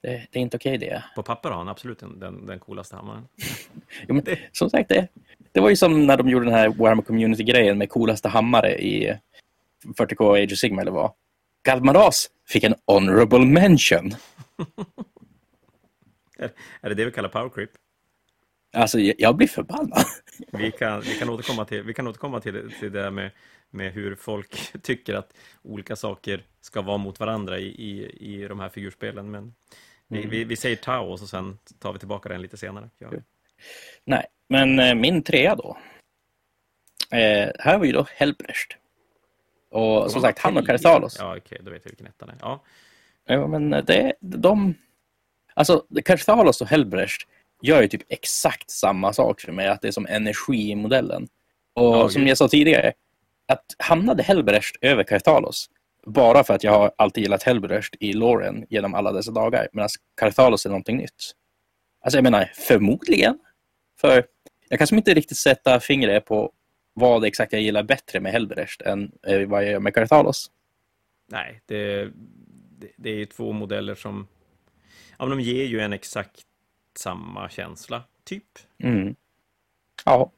Det, det är inte okej okay, det. På papper har han absolut den, den, den coolaste hammaren. jo, men, som sagt, det, det var ju som när de gjorde den här Warhammer Community-grejen med coolaste hammare i 40K Age of Sigma eller vad. Galmaras fick en honorable mention. är det det vi kallar power creep? Alltså, jag, blir förbannad. Vi kan, vi kan återkomma till, vi kan återkomma till, till det med, med hur folk tycker att olika saker ska vara mot varandra i, i, i de här figurspelen. Men vi, Mm. vi, vi säger Tao och så sen tar vi tillbaka den lite senare. Ja. Nej, men eh, min trea då. Eh, här var ju då Helbrecht. Och som sagt, han och Kartalos. Ja, okej, då vet jag vilken etta det är. Ja, Ja, men det, de... Alltså, Kartalos och Helbrecht gör ju typ exakt samma sak för mig, att det är som energi i modellen. Och Ja, som jag sa tidigare, att hamnade Helbrecht över Kartalos bara för att jag har alltid gillat Helbrecht i Loren genom alla dessa dagar, medan Kartalos är någonting nytt. Alltså jag menar, förmodligen. För jag kan som inte riktigt sätta fingret på vad exakt jag gillar bättre med Helbrecht än eh, vad jag gör med Kartalos. nej, det, det, det är ju två modeller som... Ja, men de ger ju en exakt samma känsla, typ. Mm. Ja,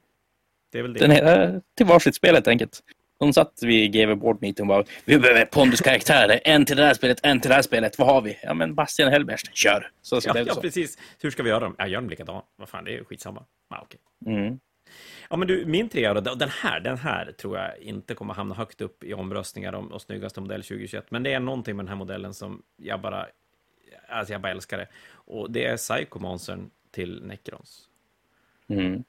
Det är väl det. Den är eh, till varsitt spel helt enkelt. De satt vid GW Board Meeting och bara Vi behöver Pondus-karaktärer. En till det här spelet, en till det här spelet. Vad har vi? Ja men Bastian Hellberst, kör! Så, så Ja, ja, så. precis. Hur ska vi göra dem? Ja, gör dem likadant. Vad fan, det är ju skitsamma. Ja, okej. Mm. Ja, men du, min trea då, den här, den här tror jag inte kommer hamna högt upp i omröstningar om, om snyggaste modell 2021. Men det är någonting med den här modellen som jag bara, alltså jag bara älskar det. Och det är Psycho-monstern till Necrons. Mm.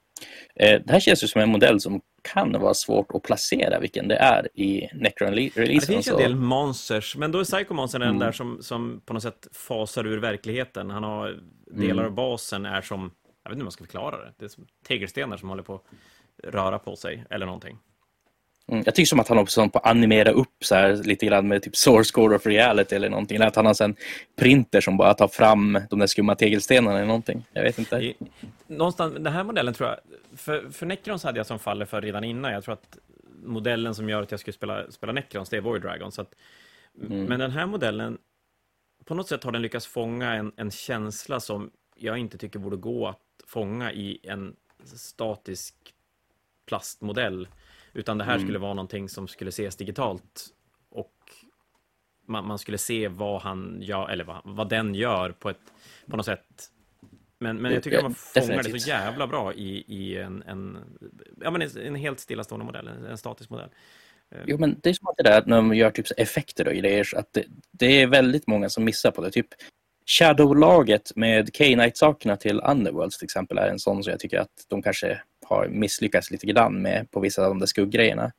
Eh, det här känns ju som en modell som kan vara svårt att placera vilken det är i Ja, Necron-releasen. det finns ju en del monsters, men då är Psycho-monstern den Mm. där som, som på något sätt fasar ur verkligheten. Han har delar av basen är som, jag vet inte hur man ska förklara det, det är som tegelstenar som håller på att röra på sig, eller någonting. Mm, jag tycker som att han också på animera upp så här, lite grann med typ source code of reality eller någonting. Eller att han har en printer som bara tar fram de där skumma tegelstenarna eller någonting. Jag vet inte. Någonstans, den här modellen tror jag, för, för Necrons hade jag som faller för redan innan. Jag tror att modellen som gör att jag skulle spela, spela Necrons, det är Void Dragon. Så att, Men den här modellen, på något sätt har den lyckats fånga en, en känsla som jag inte tycker borde gå att fånga i en statisk plastmodell. Utan det här skulle vara någonting som skulle ses digitalt och man, man skulle se vad han gör, eller vad, vad den gör på ett, på något sätt. Men, men jag tycker att man fångar det så jävla bra i, i en, en, ja, men en, en helt stillastående modell, en, en statisk modell. Jo, men det är som att det där att när de gör typ effekter och grejer, att det, det är väldigt många som missar på det. Typ Shadow-laget med K-Knight-sakerna till Underworlds till exempel är en sån som jag tycker att de kanske har misslyckats lite grann med på vissa av de där skugggrejerna.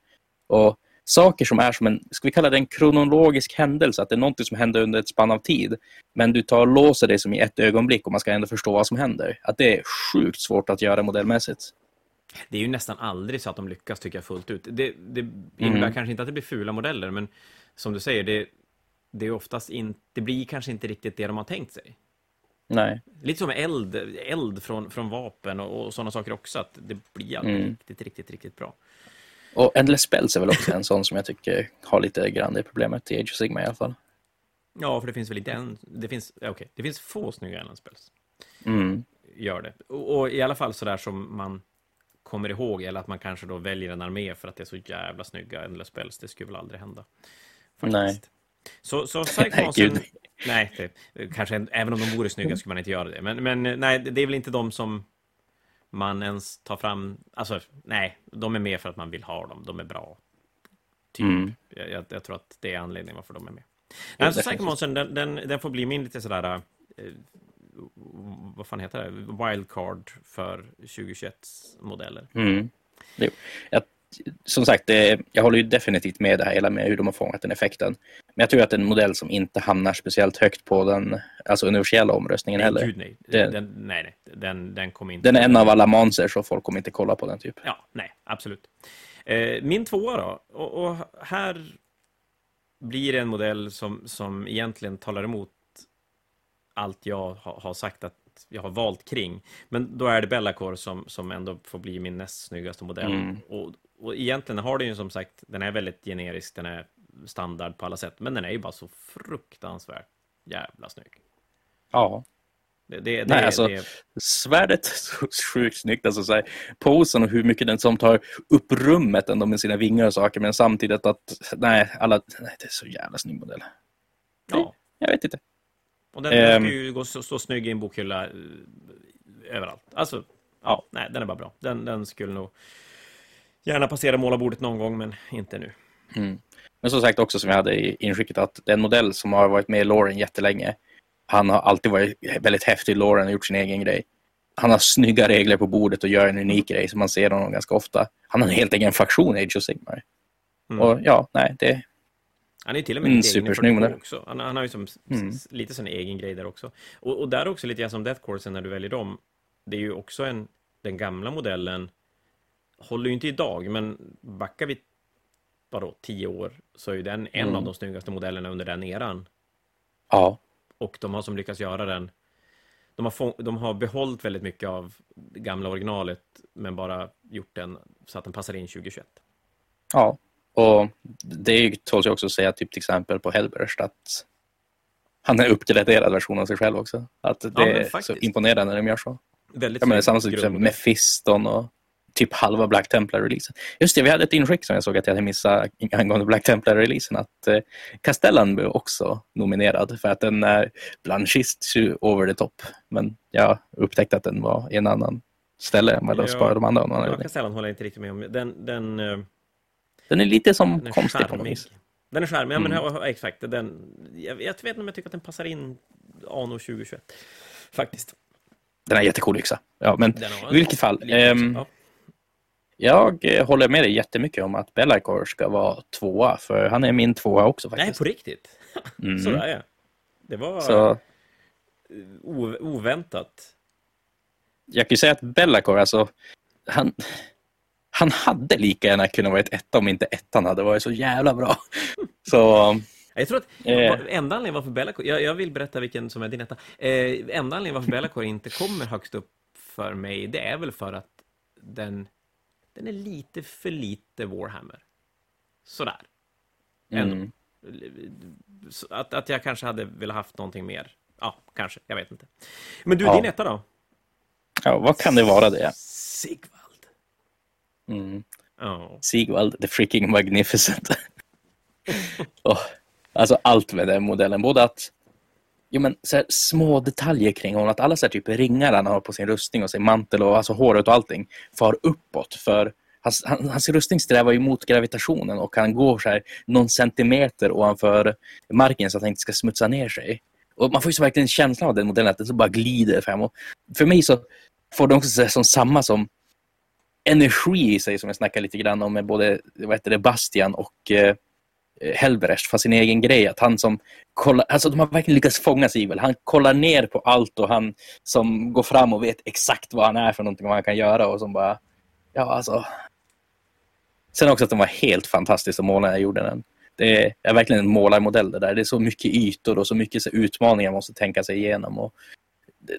Och saker som är som en, ska vi kalla det en kronologisk händelse, att det är någonting som händer under ett spann av tid, men du tar och låser det som i ett ögonblick och man ska ändå förstå vad som händer. Att det är sjukt svårt att göra modellmässigt. Det är ju nästan aldrig så att de lyckas tycka jag fullt ut. Det, det innebär Mm. kanske inte att det blir fula modeller, men som du säger, det, det är oftast inte, det blir kanske inte riktigt det de har tänkt sig. Nej. Lite som eld, eld från, från vapen och, och sådana saker också, att det blir aldrig Mm. riktigt, riktigt, riktigt bra. Och Endless Spells är väl också en sån som jag tycker har lite grann det problemet i Age of Sigma i alla fall. Ja, för det finns väl inte en, det finns, okej, det finns få snygga Island Spells. Mm. Gör det. Och, och i alla fall sådär som man kommer ihåg, eller att man kanske då väljer en armé för att det är så jävla snygga Endless Spells, det skulle väl aldrig hända. Nej. Så, så Psychomonsen... nej, det, kanske, en- även om de vore snygga skulle man inte göra det. Men, men nej, det är väl inte de som man ens tar fram... Alltså, nej, de är med för att man vill ha dem. De är bra. Typ. Mm. Jag, jag, jag tror att det är anledningen varför de är med. Nej, så. Psychomonsen, den, den, den får bli min lite sådär... Eh, vad fan heter det? Wildcard för 2021-modeller. Mm. Jo. Jag, som sagt, jag håller ju definitivt med det här hela med hur de har fångat den effekten. Men jag tror att det är en modell som inte hamnar speciellt högt på den alltså universella omröstningen Nej, heller. gud nej. Det- Den, nej, nej. Den, den kommer inte... Den är en av alla monster så folk kommer inte kolla på den typ. Ja, nej, absolut. Eh, min tvåa då, och, och här blir det en modell som, som egentligen talar emot allt jag ha, har sagt att jag har valt kring. Men då är det Bellacore som, som ändå får bli min näst snyggaste modell. Mm. Och, och egentligen har den ju som sagt, den är väldigt generisk, den är standard på alla sätt, men den är ju bara så fruktansvärt jävla snygg. Ja. Det, det, det, Nej, alltså- det, Svärdet är så sjukt snyggt. Alltså, så här, posen och hur mycket den som tar upp rummet ändå med sina vingar och saker. Men samtidigt att, nej, alla, nej det är så jävla snygg modell. ja. Jag vet inte. Och den, den Ehm. ska ju gå så, så snygg i en bokhylla eh, överallt. Alltså, ja, nej, den är bara bra. Den, den skulle nog gärna passera målarbordet någon gång, men inte nu. Mm. Men som sagt också som jag hade i inskicket att det är en modell som har varit med i Lauren jättelänge. Han har alltid varit väldigt häftig i Lauren och gjort sin egen grej. Han har snygga regler på bordet och gör en unik grej som man ser honom ganska ofta. Han har en helt egen faktion i Age of Sigmar. Mm. Och ja, nej, det... Han är till och med mm, supersnygg modell. Också. Han, han har ju som, mm. lite sin egen grej där också. Och, och där också lite grann som Death Course när du väljer dem. Det är ju också en, den gamla modellen håller ju inte idag, men backar vi vadå, tio år så är ju den en mm. av de snyggaste modellerna under den eran. Ja. Och de har som lyckats göra den de har, de har behållit väldigt mycket av det gamla originalet men bara gjort den så att den passar in 2021. Ja, och det tåls ju också att säga typ till exempel på Hellburst att han är uppgraderad version av sig själv också. Att det ja, är så imponerande när de gör så. Väldigt ja, men samma sak som Mephiston och typ halva Black Templar-releasen. Just det, vi hade ett inskick som jag såg att jag hade missat angående Black Templar-releasen. Att eh, Castellan blev också nominerad för att den är blanchist over the top. Men jag upptäckte att den var i en annan ställe än vad de sparade de andra. Ja, Castellan håller jag inte riktigt med om. Den, den, uh, den är lite som den konstig på något vis. Den är charmig, ja, men mm. exakt. Den, jag, jag vet inte om jag tycker att den passar in anno 2021. Faktiskt. Den är jättecool yxa. Ja, men i vilket fall. Um, ja. Jag eh, håller med dig jättemycket om att Bellacore ska vara tvåa, för han är min tvåa också faktiskt. Nej, på riktigt? Mm. Sådär ja. Det var Så... oväntat. Jag kan ju säga att Bellacore, alltså, han, han hade lika gärna kunnat vara ett etta om inte ettan hade varit så jävla bra. Så... Jag tror att eh. enda anledningen varför Bellacore, jag, jag, vill berätta vilken som är din etta. Eh, enda anledningen varför Bellacore inte kommer högst upp för mig, det är väl för att den den är lite för lite Warhammer. Sådär. Mm. Att, att jag kanske hade velat haft någonting mer. Ja, kanske. Jag vet inte. Men du, ja. din etta då? Ja, vad kan det vara det? Sigvald. Mm. Oh. Sigvald, the freaking magnificent. oh, alltså allt med den modellen. Både att jo, men, så här, små detaljer kring honom. Att alla så här, typ ringar han har på sin rustning och sin mantel och alltså, håret och allting far uppåt. För hans, hans rustning strävar ju mot gravitationen och han går så här, någon centimeter ovanför marken så att han inte ska smutsa ner sig. Och man får ju så verkligen känslan av den modellen att den så bara glider fram. Och för mig så får den också så här, som samma som energi i sig som jag snackade lite grann om med både vad heter det, Bastian och Eh, Eh, Helbrecht för sin egen grej. Att han som kollar, alltså de har verkligen lyckats fånga Sivel. Han kollar ner på allt och han som går fram och vet exakt vad han är för någonting och vad han kan göra och som bara, ja alltså. Sen också att de var helt fantastiskt att måla när jag gjorde den. Det är verkligen en målarmodell det där. Det är så mycket ytor och så mycket utmaningar man måste tänka sig igenom. Och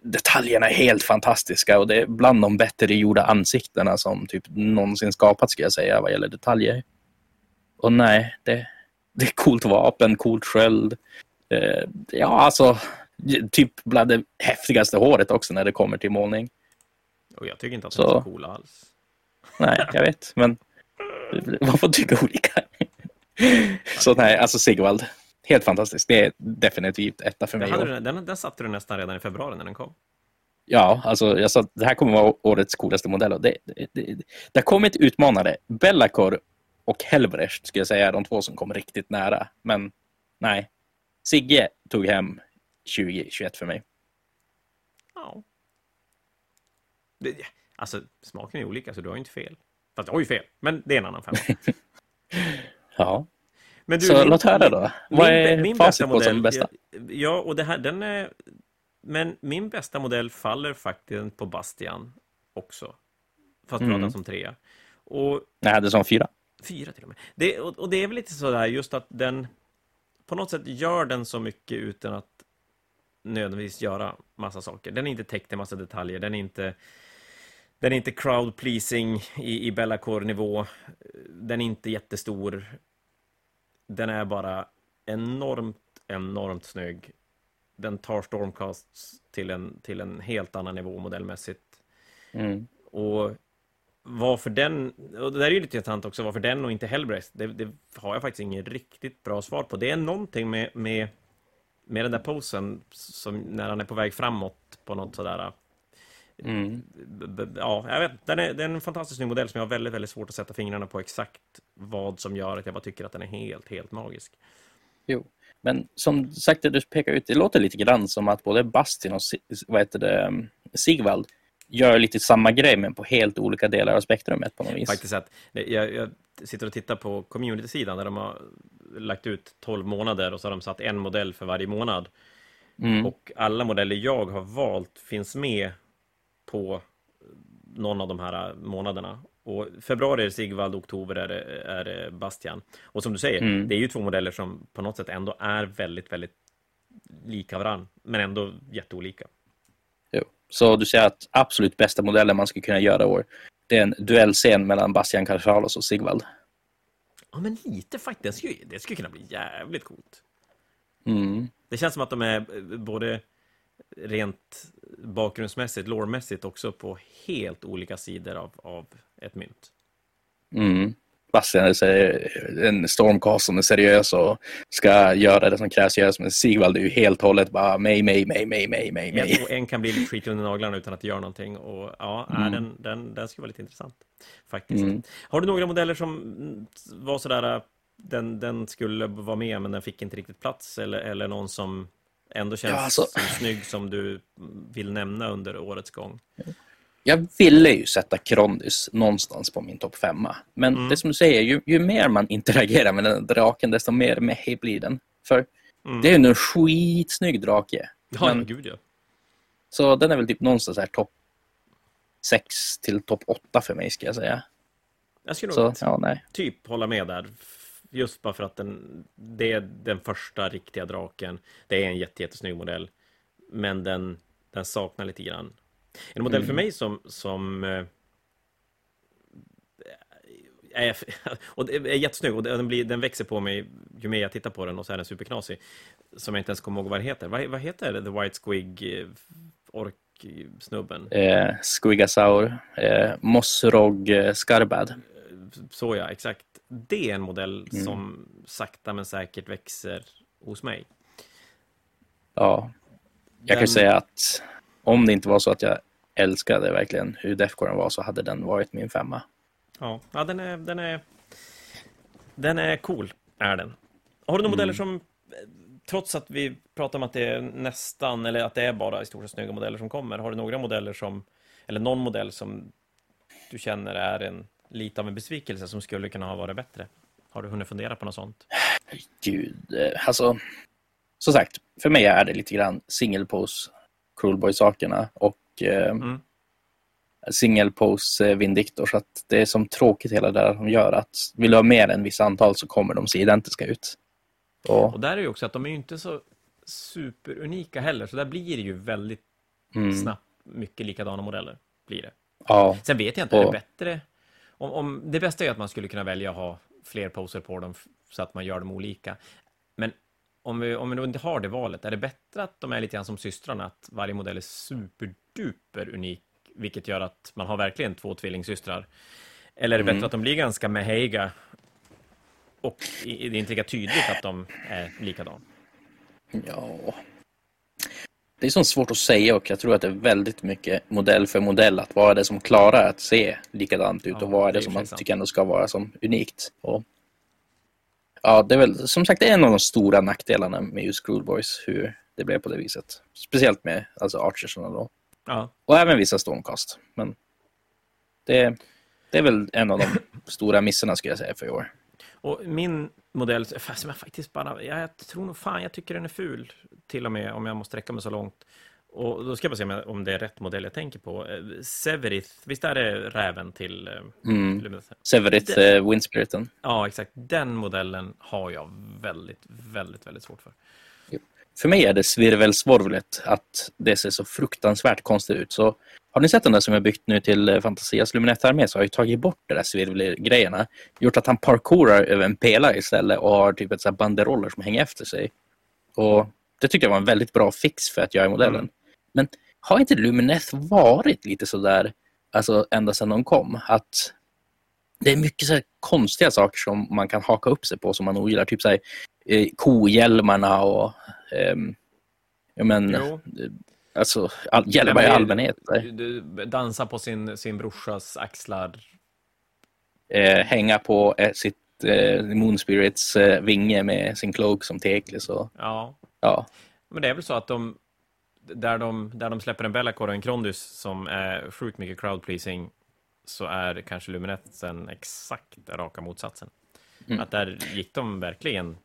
detaljerna är helt fantastiska och det är bland de bättre gjorda ansiktena som typ någonsin skapats ska jag säga vad gäller detaljer. Och nej, det, det är coolt vapen, coolt sköld. Eh, ja, alltså typ bland det häftigaste håret också när det kommer till målning. Och jag tycker inte att de är så coola alls. Nej, jag vet, men man får tycka olika. så nej, alltså Sigvald. Helt fantastiskt. Det är definitivt etta för mig. Den, den, den satte du nästan redan i februari när den kom. Ja, alltså jag sa att det här kommer vara årets coolaste modell. Och det, det, det, det har kommit utmanare. Bellacore och Helbrecht skulle jag säga är de två som kom riktigt nära. Men nej, Sigge tog hem 2021 för mig. Ja. Det, alltså, smaken är olika, så du har inte fel. Fast jag har ju fel, men det är en annan femma. ja. Men du, så min, låt höra då. Min, Vad är min facit på modell, som bästa? Ja, och det här, den är... Men min bästa modell faller faktiskt på Bastian också. Fast mm. pratar som trea. Och, jag hade som fyra. Fyra till och med. Det, och, och, det är väl lite sådär just att den på något sätt gör den så mycket utan att nödvändigtvis göra massa saker. Den är inte täckt i massa detaljer. Den är inte den är inte crowd pleasing i, i Bellacore-nivå. Den är inte jättestor. Den är bara enormt, enormt snygg. Den tar Stormcasts till en, till en helt annan nivå modellmässigt. Mm. Och varför den, och det där är ju lite intressant också, varför den och inte Hellbreast, det, det, har jag faktiskt inget riktigt bra svar på. Det är någonting med, med, med den där posen, som när han är på väg framåt på något sådär Mm. B- b- Ja, jag vet, den är, det är en fantastisk ny modell som jag har väldigt, väldigt svårt att sätta fingrarna på exakt vad som gör att jag bara tycker att den är helt, helt magisk. Jo. Men som sagt, det du pekar ut, det låter lite grann som att både Bastin och vad heter det, um, Sigvald gör lite samma grej, men på helt olika delar av spektrumet på något vis. Faktiskt att jag, jag sitter och tittar på community-sidan där de har lagt ut 12 månader och så har de satt en modell för varje månad. Mm. Och alla modeller jag har valt finns med på någon av de här månaderna. Och februari är det Sigvald, oktober är det, är det Bastian. Och som du säger, Mm. det är ju två modeller som på något sätt ändå är väldigt, väldigt lika varann, men ändå jätteolika. Så du säger att absolut bästa modellen man skulle kunna göra i år, det är en duellscen mellan Bastian Carchalos och Sigvald. Ja, men lite faktiskt. Det skulle, det skulle kunna bli jävligt coolt. Mm. Det känns som att de är eh, både rent bakgrundsmässigt, lårmässigt också på helt olika sidor av, av ett mynt. Mm. Bastian är en stormcast som är seriös och ska göra det som krävs göras, men Sigvald är ju helt och hållet bara mig, mig, mig, mig, mig, mig, en kan bli lite skitig under naglarna utan att det gör någonting. Och ja, Mm. den, den, den skulle vara lite intressant. Faktiskt. Mm. Har du några modeller som var sådär, äh, den, den skulle vara med men den fick inte riktigt plats? Eller, eller någon som ändå känns Ja, alltså- som snygg som du vill nämna under årets gång? Jag ville ju sätta Krondys någonstans på min topp femma. Men Mm. det som du säger, ju, ju mer man interagerar med den draken, desto mer med blir den. För Mm. det är ju en skitsnygg drake. Ja, men- gud ja. Så den är väl typ någonstans här topp 6 till topp 8 för mig, ska jag säga. Jag skulle Så, nog ja, typ hålla med där. Just bara för att den, det är den första riktiga draken. Det är en jätte, jättesnygg modell. Men den, den saknar lite grann. En modell för Mm. mig som, som eh, är, och det är jättesnygg och den, blir, den växer på mig ju mer jag tittar på den och så är den superknasig. Som jag inte ens kommer ihåg vad den heter. Vad, vad heter The White Squig eh, ork-snubben? Eh, Squigasaur, eh, Mossrog eh, Skarbad. Så ja, exakt. Det är en modell Mm. som sakta men säkert växer hos mig. Ja, jag kan Den- ju säga att om det inte var så att jag älskade verkligen hur Defcoren var så hade den varit min femma. Ja, ja den, är, den är Den är cool, är den. Har du några modeller som eh, Trots att vi pratar om att det är nästan, eller att det är bara i stort sett snygga modeller som kommer, har du några modeller som, eller någon modell som du känner är en, lite av en besvikelse som skulle kunna ha varit bättre? Har du hunnit fundera på något sånt? Gud, eh, alltså. Som sagt, för mig är det lite grann single pose Cruelboy-sakerna och eh, Mm. single pose Vindictor. Så att det är som tråkigt hela det där de gör. Att vill du ha mer än vissa antal så kommer de se identiska ut. Och, Och där är ju också att de är ju inte så superunika heller, så där blir det ju väldigt mm, snabbt mycket likadana modeller. Blir det. ja, Sen vet jag inte, är det Och- bättre? Om, om, det bästa är att man skulle kunna välja att ha fler poser på dem så att man gör dem olika. Men om vi, om vi då inte har det valet, är det bättre att de är lite grann som systrarna, att varje modell är superduper unik, vilket gör att man har verkligen två tvillingsystrar? Eller är det Mm. bättre att de blir ganska meheiga och det är inte lika tydligt att de är likadana? Ja. Det är så svårt att säga och jag tror att det är väldigt mycket modell för modell. Att vad är det som klarar att se likadant ut Ja, och vad är det det är som man sant. tycker ändå ska vara som unikt. Och, ja, det är väl som sagt en av de stora nackdelarna med just Screwboys, hur det blev på det viset. Speciellt med alltså Archersarna då. Ja, Och även vissa Stormcast. Men det, det är väl en av de stora missarna skulle jag säga för i år. Och min modell, fast som jag faktiskt bara, jag tror nog fan jag tycker den är ful, till och med om jag måste sträcka mig så långt. Och då ska jag bara se om, det är rätt modell jag tänker på. Eh, Severith, visst är det räven till... eh, Mm. Severith Det- eh, Windspiriten. Ja, exakt. Den modellen har jag väldigt, väldigt, väldigt svårt för. För mig är det svirvelsvorvlet att det ser så fruktansvärt konstigt ut. Så har ni sett den där som jag byggt nu till eh, Fantasias Luminette-armé så har jag tagit bort de där svirvelgrejerna. Gjort att han parkourar över en pelare istället och har typ ett så här banderoller som hänger efter sig. Och det tyckte jag var en väldigt bra fix för att göra modellen. Mm. Men har inte Lumineth varit lite sådär, alltså ända sedan de kom, att det är mycket så konstiga saker som man kan haka upp sig på som man ogillar. Typ så här, eh, kohjälmarna och ja, men, Jo. Alltså, all, gäller bara i allmänhet. Du, du, dansa på sin, sin brorsas axlar. Eh, hänga på eh, sitt eh, Moon Spirits eh, vinge med sin cloak som tekel. Så. Ja. ja. Men det är väl så att de, där de, där de släpper en Bellacore och en Krondus som är sjukt mycket crowd pleasing så är kanske Luminetsen exakt raka motsatsen. Mm. Att där gick de verkligen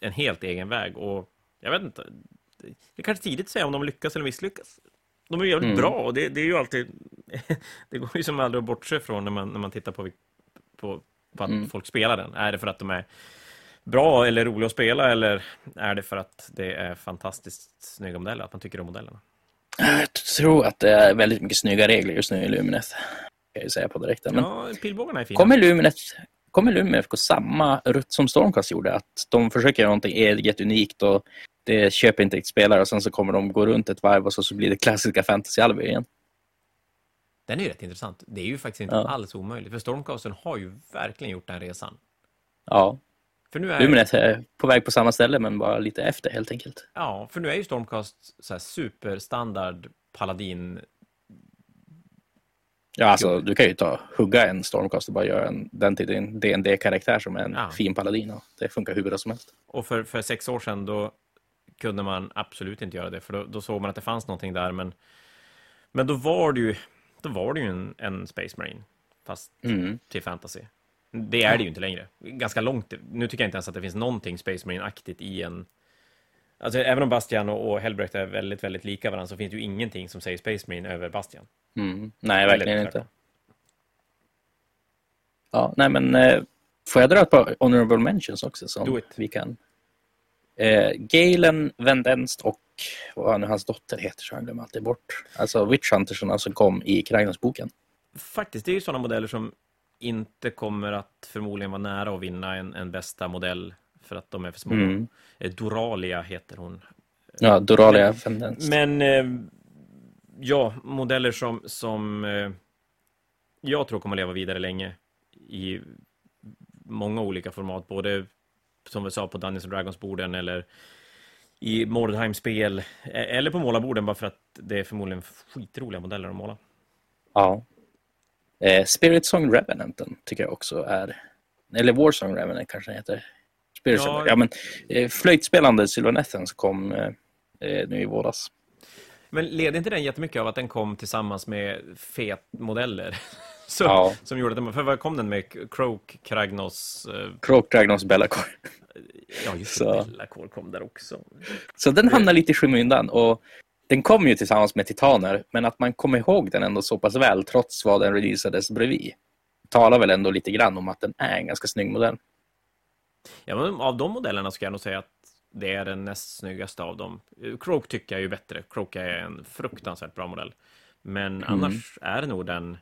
en helt egen väg och jag vet inte, det är kanske tidigt att säga om de lyckas eller misslyckas. De är jävligt mm. bra och det, det, är ju alltid, det går ju som aldrig att bortse från när man, när man tittar på, på, på att mm. folk spelar den. Är det för att de är bra eller roliga att spela eller är det för att det är fantastiskt snygga modeller, att man tycker om modellerna? Jag tror att det är väldigt mycket snygga regler just nu i Luminet. Kan jag ju säga på direkten. Men ja, pilbågarna är fina. Kommer Luminet, kommer Luminet gå samma rutt som Stormcast gjorde? Att de försöker göra någonting eget, unikt och det köper inte ett spelare och sen så kommer de gå runt ett varv och så, så blir det klassiska fantasy-alver igen. Den är ju rätt intressant. Det är ju faktiskt inte ja. alls omöjligt. För Stormcasten har ju verkligen gjort den resan. Ja. För nu är... Luminet är på väg på samma ställe men bara lite efter helt enkelt. Ja, för nu är ju Stormcast så här superstandard paladin Ja, alltså du kan ju ta, hugga en Stormcast och bara göra en, den till din dd karaktär som en ja. fin paladin. Och det funkar hur bra som helst. Och för, för sex år sedan då kunde man absolut inte göra det, för då, då såg man att det fanns någonting där, men, men då var det ju, då var det ju en, en Space Marine, fast mm. till fantasy. Det är det ju inte längre. Ganska långt. Nu tycker jag inte ens att det finns någonting Space Marine-aktigt i en... Alltså, även om Bastian och, och Hellbrecht är väldigt, väldigt lika varandra så finns det ju ingenting som säger Space Marine över Bastian. Mm. Nej, verkligen inte. Ja, nej men eh, får jag dra ett par honorable mentions också som vi kan Eh, Galen Vendenst och vad nu hans dotter heter så jag glömmer alltid bort. Alltså Witch Huntersarna som kom i Kragnasboken. Faktiskt, det är ju sådana modeller som inte kommer att förmodligen vara nära att vinna en, en bästa modell för att de är för små. Mm. Eh, Doralia heter hon. Ja, Doralia Vendenst. Men eh, ja, modeller som, som eh, jag tror kommer att leva vidare länge i många olika format, både som vi sa på Dungeons and Dragons-borden eller i Mordheim-spel e- eller på målarborden bara för att det är förmodligen skitroliga modeller att måla. Ja. Eh, Spirit Song Revenanten tycker jag också är eller Warsong Revenant kanske den heter. Spirit ja, Song. ja men eh, flöjtspelande Sylvanethen som kom eh, eh, nu i våras. Men leder inte den jättemycket av att den kom tillsammans med fet modeller? Så, ja. Som gjorde att den, för vad kom den med? Croak, Kragnos? Eh... Croak, Kragnos, Bellacore. Ja, just det. Bellacore kom där också. Så den hamnar lite i skymundan och den kom ju tillsammans med Titaner, men att man kommer ihåg den ändå så pass väl trots vad den releasades bredvid talar väl ändå lite grann om att den är en ganska snygg modell. Ja, men av de modellerna ska jag nog säga att det är den näst snyggaste av dem. Croak tycker jag är ju bättre. Croak är en fruktansvärt bra modell. Men mm. annars är det nog den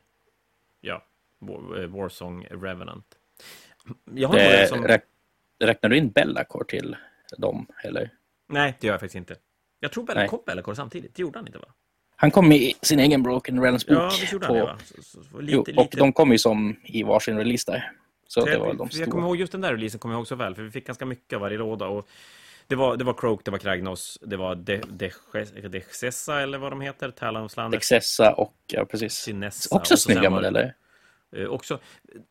ja, eh, Warsong Revenant. Jag har det, som... räk, räknar du in Bellacore till dem, eller? Nej, det gör jag faktiskt inte. Jag tror Bella, kom Bellacore samtidigt, det gjorde han inte va? Han kom i sin egen Broken Realms bok. Ja, det gjorde han det va? Så, så, så, lite, jo, och lite... de kom ju som i varsin release där. Så, så det var de Jag kommer ihåg just den där releasen kommer jag ihåg så väl, för vi fick ganska mycket av varje låda. Och det var, det var Croak, det var Kragnos, det var Dexessa eller vad de heter, Talonslandet. Dexessa och, ja precis. Sinessa. Också snygga modeller. Eh, också,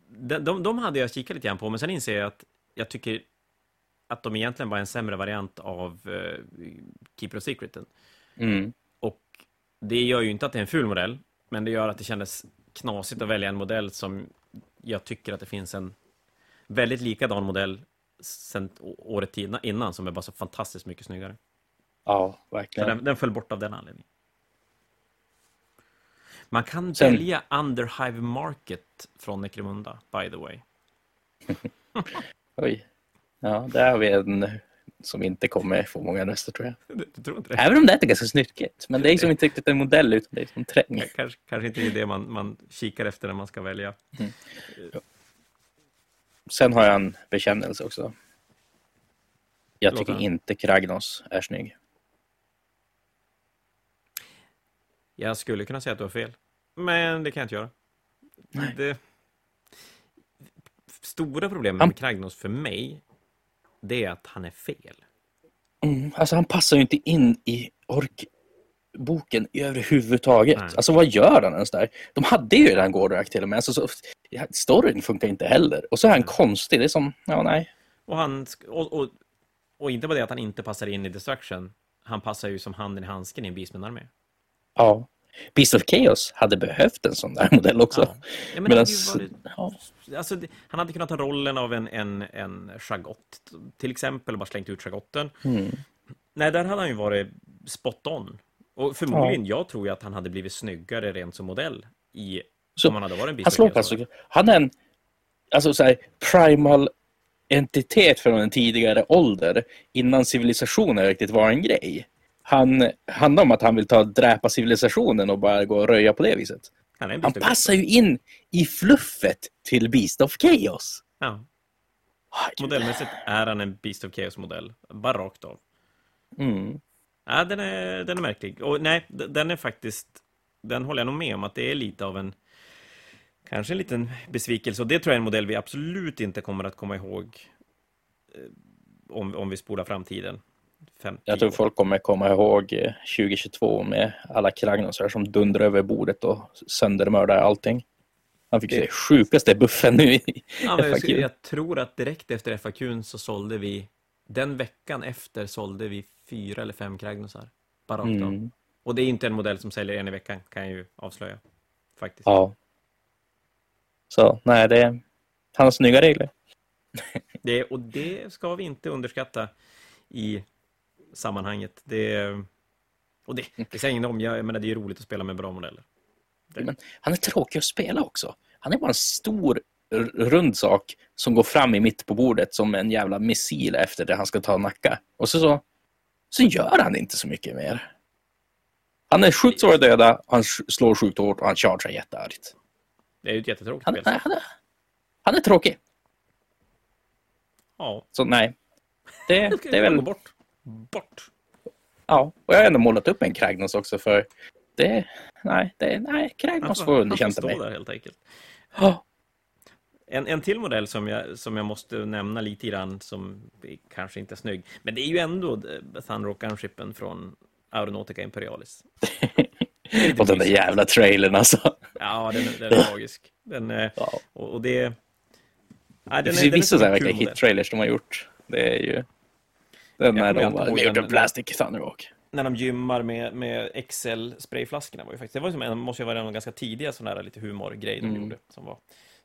de, de, de hade jag kikat lite grann på, men sen inser jag att jag tycker att de egentligen var en sämre variant av uh, Keeper of Secreten. Mm. Och det gör ju inte att det är en ful modell, men det gör att det kändes knasigt att välja en modell som jag tycker att det finns en väldigt likadan modell sen året innan som är bara så fantastiskt mycket snyggare. Ja, verkligen. Den, den föll bort av den anledningen. Man kan sen... välja Underhive Market från Necromunda, by the way. Oj. Ja, där har vi en som inte kommer få många röster tror jag. Du, du tror inte det? Även om det är ganska snyggt. Men det är liksom inte riktigt en modell utan det är som träng. Kanske, kanske inte är det man, man kikar efter när man ska välja. Mm. Sen har jag en bekännelse också. Jag tycker inte Kragnos är snygg. Jag skulle kunna säga att du har fel. Men det kan jag inte göra. Det... Stora problemet med Kragnos för mig, det är att han är fel. Mm, alltså han passar ju inte in i ork boken överhuvudtaget. Nej. Alltså vad gör han ens där? De hade ju redan Gordrak till och med. Alltså, så, storyn funkar inte heller. Och så är han konstig. Det är som, ja nej. Och, han, och, och, och inte bara det att han inte passar in i Destruction, han passar ju som handen i handsken i en Beastman-armé. Ja. Beast of Chaos hade behövt en sån där modell också. Ja. Ja, men det Medans, varit, ja, alltså, det, han hade kunnat ta rollen av en, en, en schagott, till exempel, och bara slängt ut schagotten. mm. Nej, där hade han ju varit spot on. Och förmodligen, jag tror ju att han hade blivit snyggare rent som modell i, Så, om han hade varit en Beast Han slår han är en alltså, så här, primal entitet från en tidigare ålder innan civilisationen riktigt var en grej. Han handlar om att han vill ta dräpa civilisationen och bara gå och röja på det viset. Han Han passar ju in i fluffet till Beast of Chaos. Ja, modellmässigt är han en Beast of Chaos-modell. Bara rakt av. Mm. Ja, den är, den är märklig. Och nej, den är faktiskt... Den håller jag nog med om att det är lite av en... Kanske en liten besvikelse. Och det tror jag är en modell vi absolut inte kommer att komma ihåg eh, om, om vi spolar framtiden. 50 Jag tror folk kommer komma ihåg eh, 2022 med alla Kragnosar som dundrar över bordet och söndermördar allting. Han fick Det- det sjukaste buffen nu i Ja, jag, FAQ. jag tror att direkt efter FAQn så sålde vi... Den veckan efter sålde vi fyra eller fem Kragnosar. Bara rakt av. Mm. Och det är inte en modell som säljer en i veckan, kan jag ju avslöja. Faktiskt. Ja. Så nej, det han har snygga regler. Det, och det ska vi inte underskatta i sammanhanget. Det, och det, det säger ingen om, jag, menar det är roligt att spela med bra modeller. Men han är tråkig att spela också. Han är bara en stor rund sak som går fram i mitt på bordet som en jävla missil efter det han ska ta och nacka. Och så, så, så gör han inte så mycket mer. Han är sjukt svår att döda, han slår sjukt hårt och han chargear jätteargt. Det är ju ett jättetråkigt Han, spel. nej, han, är, han är tråkig. Ja, Så nej. Det, det är väl... bort. Bort. Ja, och jag har ändå målat upp en Kragnos också för det... Nej, det, nej Kragnos Han får han underkänt av stå mig. där helt enkelt. Ja. En, en till modell som jag, som jag måste nämna lite grann, som kanske inte är snygg, men det är ju ändå eh, Thunderhawk Gunshipen från Aeronautica Imperialis. Och den där jävla trailern alltså. Ja, den, är- den är magisk. Den, eh, Ja. och, och det... Nej, Det den finns är, ju vissa som så här en kul verkligen modell. hit-trailers de har gjort. Det är ju... Den Jag när de made den- of plastic Thunderhawk. När de gymmar med, med XL-sprayflaskorna var ju faktiskt... Det var ju som en, måste ju vara en av de ganska tidiga sådana här lite humorgrej de Mm. gjorde, som var,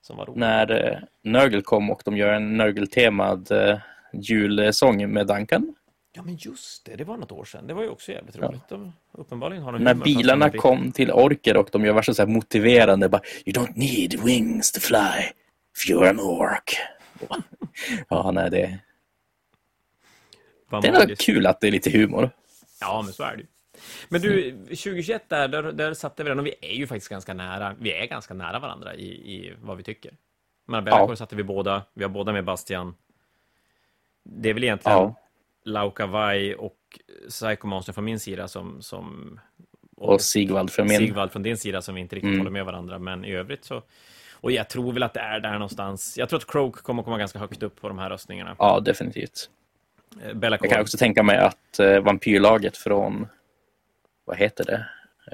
som var rolig. När eh, Nurgle kom och de gör en Nurgle-temad eh, julsång med Duncan. Ja, men just det, det var något år sedan. Det var ju också jävligt Ja. roligt. De, uppenbarligen har När bilarna kom till Orker och de gör värsta så här motiverande bara You don't need wings to fly if you're an ork. ja, nej, det, det är kul att det är lite humor. Ja, men så är det ju. Men du, 2021 där, där, där satte vi den och vi är ju faktiskt ganska nära. Vi är ganska nära varandra i, i vad vi tycker. Men Bellacore Ja. satte vi båda. Vi har båda med Bastian. Det är väl egentligen Ja. Laukavai och Psycho Monster från min sida som, som Och Sigvald för min. Sigvald från din sida som vi inte riktigt Mm. håller med varandra, men i övrigt så och jag tror väl att det är där någonstans. Jag tror att Croak kommer komma ganska högt upp på de här röstningarna. Ja, definitivt. Bellacore. Jag kan också tänka mig att eh, vampyrlaget från, vad heter det,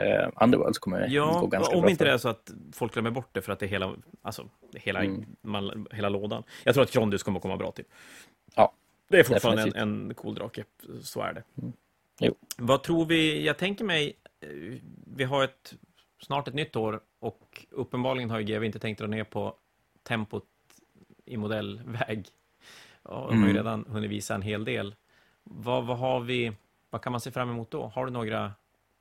eh, Underworld kommer Ja, gå ganska om bra inte för. det är så att folk glömmer bort det för att det är hela, alltså, hela, Mm. man, hela lådan. Jag tror att Krondus kommer komma bra till. Ja, Det är fortfarande en, definitivt. en cool drake, så är det. Jo. Vad tror vi, jag tänker mig, eh, vi har ett, snart ett nytt år och uppenbarligen har ju GW inte tänkt dra ner på tempot i modellväg. Ja, de har ju Mm. redan hunnit visa en hel del. Vad, vad har vi, vad kan man se fram emot då? Har du några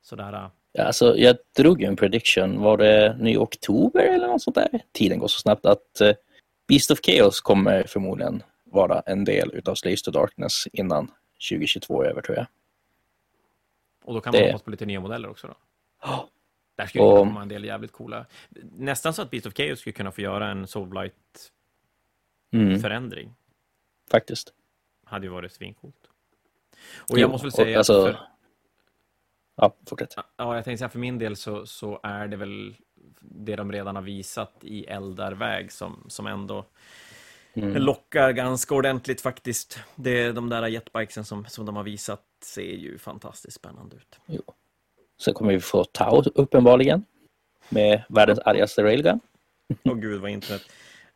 sådär Ja, Alltså, jag drog ju en prediction, var det nu i oktober eller något sånt där? Tiden går så snabbt att eh, Beast of Chaos kommer förmodligen vara en del utav Slaves to Darkness innan 2022 är över tror jag. Och då kan man Det- hoppas på lite nya modeller också då? Ja, Där skulle Och- komma en del jävligt coola. Nästan så att Beast of Chaos skulle kunna få göra en Soulblight-förändring. mm, faktiskt. Hade ju varit svincoolt. Och Jo, jag måste väl säga och alltså- att för, Ja, fortsätt. ja, jag tänkte säga för min del så, så är det väl det de redan har visat i Eldarväg som, som ändå Mm. lockar ganska ordentligt faktiskt. Det, de där jetbikesen som, som de har visat ser ju fantastiskt spännande ut. Jo. Så kommer vi få Tau uppenbarligen. Med världens argaste railgun. Åh oh, gud vad internet.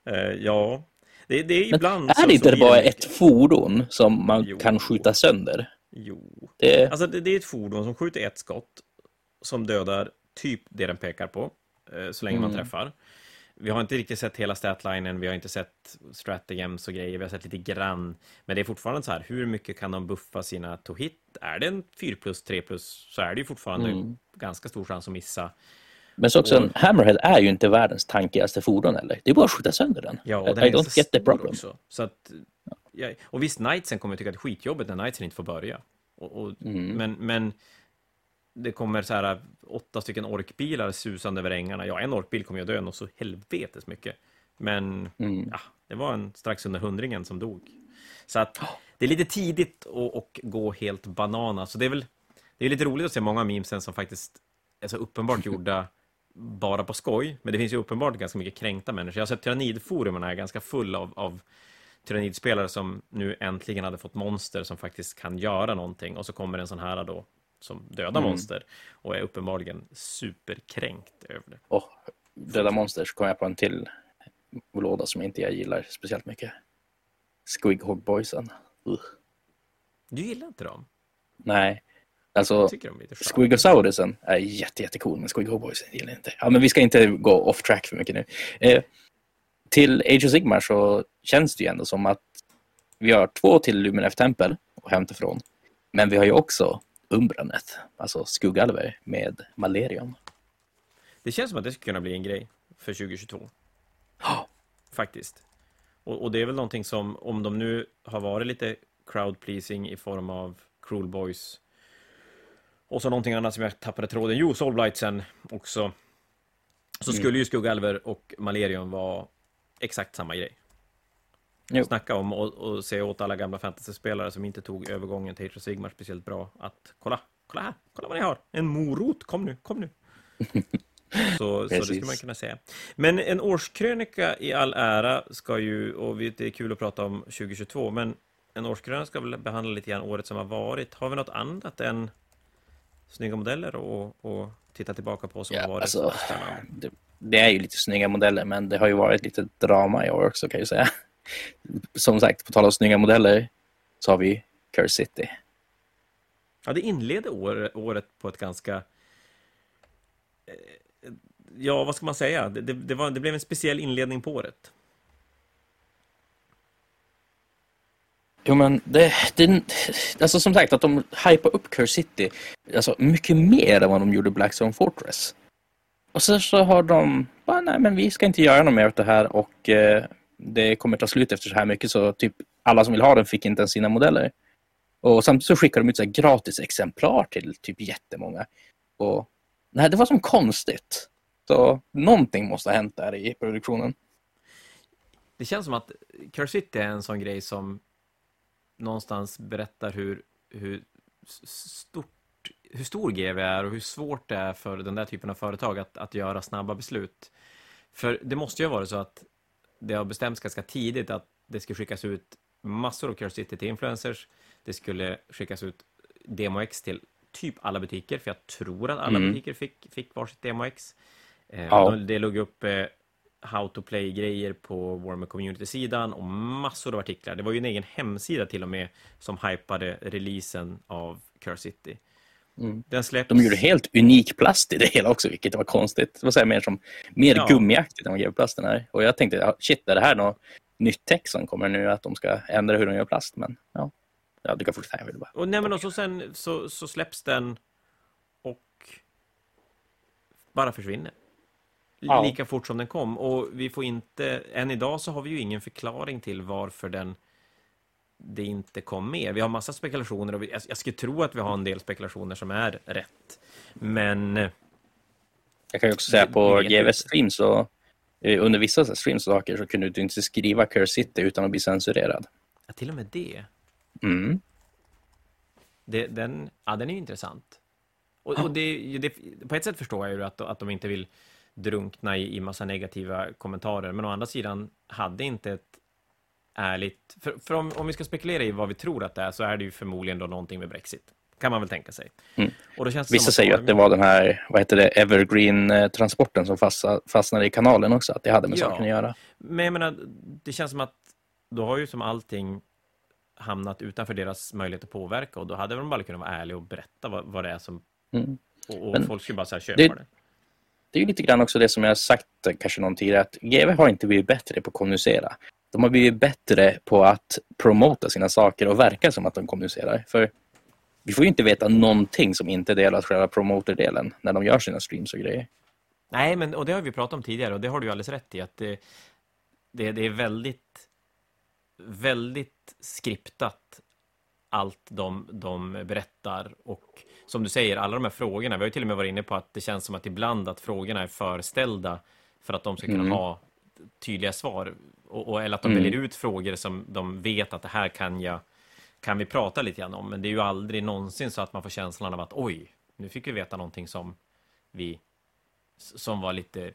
Uh, ja, det, det är ibland... Men är det inte bara ett fordon som man jo. kan skjuta sönder? Jo. Det... Alltså det, det, är ett fordon som skjuter ett skott som dödar typ det den pekar på, uh, så länge mm. man träffar. Vi har inte riktigt sett hela statlinen, vi har inte sett stratagems och grejer, vi har sett lite grann. Men det är fortfarande så här, hur mycket kan de buffa sina to hit? Är det en 4 plus, 3 plus, så är det ju fortfarande mm. ganska stor chans att missa. Men så också, och... en Hammerhead är ju inte världens tankigaste fordon eller? Det är bara att skjuta sönder den. Ja, och den I don't get the problem. Också. Så att, ja, och visst, Knightsen kommer tycka att det är skitjobbigt när Knightsen inte får börja. Och, och, mm. men, men det kommer så här åtta stycken orkbilar susande över ängarna. Ja, en orkbil kommer ju dö något så helvetes mycket. Men mm. ja, det var en strax under hundringen som dog. Så att det är lite tidigt att, att gå helt banana. Så det är väl det är lite roligt att se många memesen som faktiskt är så uppenbart gjorda bara på skoj. Men det finns ju uppenbart ganska mycket kränkta människor. Jag har sett tyrannidforumen är ganska full av, av tyrannidspelare som nu äntligen hade fått monster som faktiskt kan göra någonting. Och så kommer en sån här då som dödar mm. monster och är uppenbarligen superkränkt över det. Oh, döda monster så kom jag på en till låda som inte jag gillar speciellt mycket. Squighog Boysen. Uh. Du gillar inte dem? Nej. Alltså, Squigosaurusen är jätte, jättecool, men Squigog Boysen gillar jag inte. Ja, men vi ska inte gå off track för mycket nu. Eh, till Age of Sigmar så känns det ju ändå som att vi har två till Lumen F-tempel att hämta från. Men vi har ju också Umbranet, alltså skuggalver med Malerion. Det känns som att det skulle kunna bli en grej för 2022. Ja. Faktiskt. Och, och, det är väl någonting som, om de nu har varit lite crowd pleasing i form av Cruel Boys och så någonting annat som jag tappade tråden. Jo, Soulblightsen också. Så mm. skulle ju Skuggalver och Malerion vara exakt samma grej. Jo. Snacka om och, och se åt alla gamla fantasyspelare som inte tog övergången till Age of Sigmar speciellt bra att kolla, kolla här, kolla vad ni har, en morot, kom nu, kom nu. Så, så det skulle man kunna säga. Men en årskrönika i all ära ska ju, och det är kul att prata om 2022, men en årskrönika ska väl behandla lite grann året som har varit. Har vi något annat än snygga modeller och, och titta tillbaka på som ja, har varit alltså, det, det, är ju lite snygga modeller, men det har ju varit lite drama i år också kan jag säga som sagt, på tal om snygga modeller så har vi Curse City. Ja, det inleder år, året på ett ganska... Eh, ja, vad ska man säga? Det, det, det, var, det blev en speciell inledning på året. Jo, men det, det, alltså som sagt att de hypar upp Curse City alltså mycket mer än vad de gjorde Blackstone Fortress. Och så, så har de bara, nej men vi ska inte göra något mer av det här och eh, det kommer ta slut efter så här mycket så typ alla som vill ha den fick inte ens sina modeller. Och samtidigt så skickar de ut så gratis exemplar till typ jättemånga. Och nej, det var som konstigt. Så någonting måste ha hänt där i produktionen. Det känns som att Curse City är en sån grej som någonstans berättar hur, hur stort hur stor GV är och hur svårt det är för den där typen av företag att, att göra snabba beslut. För det måste ju vara så att det har bestämts ganska tidigt att det ska skickas ut massor av Curse City till influencers. Det skulle skickas ut DemoX till typ alla butiker, för jag tror att alla mm. butiker fick, fick varsitt DemoX. Eh, ja. Det låg upp eh, How to Play-grejer på Warmer Community-sidan och massor av artiklar. Det var ju en egen hemsida till och med som hypade releasen av Curse City. Mm. Den släpps... De gjorde helt unik plast i det hela också, vilket var konstigt. Det var så mer, som, mer ja. gummiaktigt än vad GV-plasten är. Och jag tänkte, shit, är det här något nytt tech som kommer nu, att de ska ändra hur de gör plast? Men ja, ja du kan fortsätta. Jag bara. Och, nej, men och så sen så, så släpps den och bara försvinner. Ja. Lika fort som den kom. Och vi får inte, än idag så har vi ju ingen förklaring till varför den det inte kom med. Vi har massa spekulationer och vi, jag, jag skulle tro att vi har en del spekulationer som är rätt. Men... Jag kan ju också säga på GV Stream så eh, under vissa streamsaker så kunde du inte skriva Curse City utan att bli censurerad. Ja, till och med det. Mm. det den, ja, den är ju intressant. Och, och det, det, på ett sätt förstår jag ju att, att de inte vill drunkna i, i massa negativa kommentarer. Men å andra sidan, hade inte ett ärligt... För, för om, om, vi ska spekulera i vad vi tror att det är, så är det ju förmodligen då någonting med Brexit. kan man väl tänka sig. Mm. Och då känns Vissa säger att det var den här, vad heter det, Evergreen-transporten som fastna- fastnade i kanalen också, att det hade med Ja. saken att göra. Men jag menar, det känns som att då har ju som allting hamnat utanför deras möjlighet att påverka och då hade de bara kunnat vara ärliga och berätta vad, vad det är som... Mm. Och, och folk skulle bara så köpa det- det. Det är ju lite grann också det som jag har sagt kanske någon tidigare, att GW har inte blivit bättre på att kommunicera. De har blivit bättre på att promota sina saker och verka som att de kommunicerar. För vi får ju inte veta någonting som inte delar själva promoterdelen när de gör sina streams och grejer. Nej, men och det har vi pratat om tidigare och det har du alldeles rätt i att det, det, det är väldigt, väldigt skriptat allt de, de berättar och som du säger, alla de här frågorna, vi har ju till och med varit inne på att det känns som att ibland att frågorna är förställda för att de ska kunna Mm. ha tydliga svar och, och, eller att de Mm. väljer ut frågor som de vet att det här kan jag kan vi prata lite grann om, men det är ju aldrig någonsin så att man får känslan av att oj, nu fick vi veta någonting som vi som var lite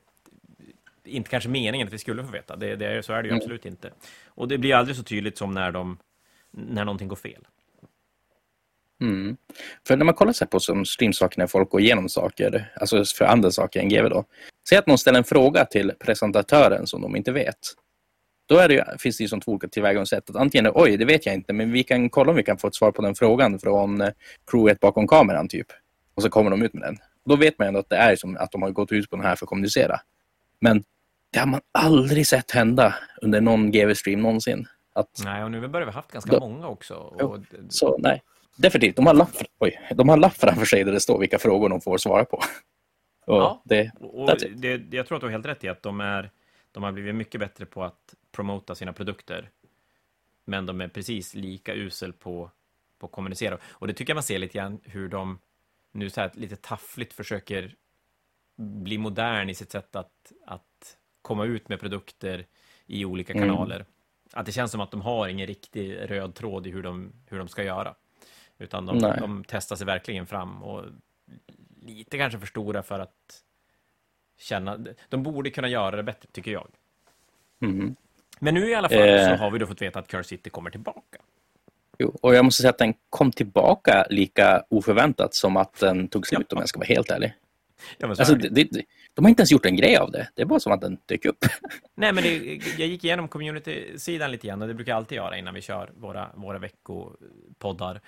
inte kanske meningen att vi skulle få veta. Det, det, så är det ju Mm. absolut inte. Och det blir aldrig så tydligt som när de när någonting går fel. Mm. För när man kollar så på som streamsaker när folk går igenom saker, alltså för andra saker än GW då. Säg att någon ställer en fråga till presentatören som de inte vet. Då är det finns det ju som två olika tillvägagångssätt. Att Antingen oj, det vet jag inte, men vi kan kolla om vi kan få ett svar på den frågan från eh, crewet bakom kameran typ. Och så kommer de ut med den. Då vet man ändå att det är som att de har gått ut på den här för att kommunicera. Men det har man aldrig sett hända under någon GW-stream någonsin. Att, Nej, och nu börjar vi haft ganska Då- många också. Och Så nej, definitivt. De har lapp, oj, de har lapp framför sig där det står vilka frågor de får svara på. Och Ja. det, Och det, jag tror att du har helt rätt i att de, är, de har blivit mycket bättre på att promota sina produkter. Men de är precis lika usel på, på att kommunicera. Och det tycker jag man ser lite grann hur de nu så här lite taffligt försöker bli modern i sitt sätt att, att komma ut med produkter i olika Mm. kanaler. Att det känns som att de har ingen riktig röd tråd i hur de, hur de ska göra. Utan de, de testar sig verkligen fram och lite kanske för stora för att känna... De borde kunna göra det bättre, tycker jag. mm. Men nu i alla fall Eh. så har vi då fått veta att Curse City kommer tillbaka. jo, och jag måste säga att den kom tillbaka lika oförväntat som att den tog slut Ja. om jag ska vara helt ärlig. Ja, Alltså, det, det, de har inte ens gjort en grej av det. Det är bara som att den dök upp. Nej, men det, jag gick igenom community-sidan lite grann och det brukar jag alltid göra innan vi kör våra, våra veckopoddar.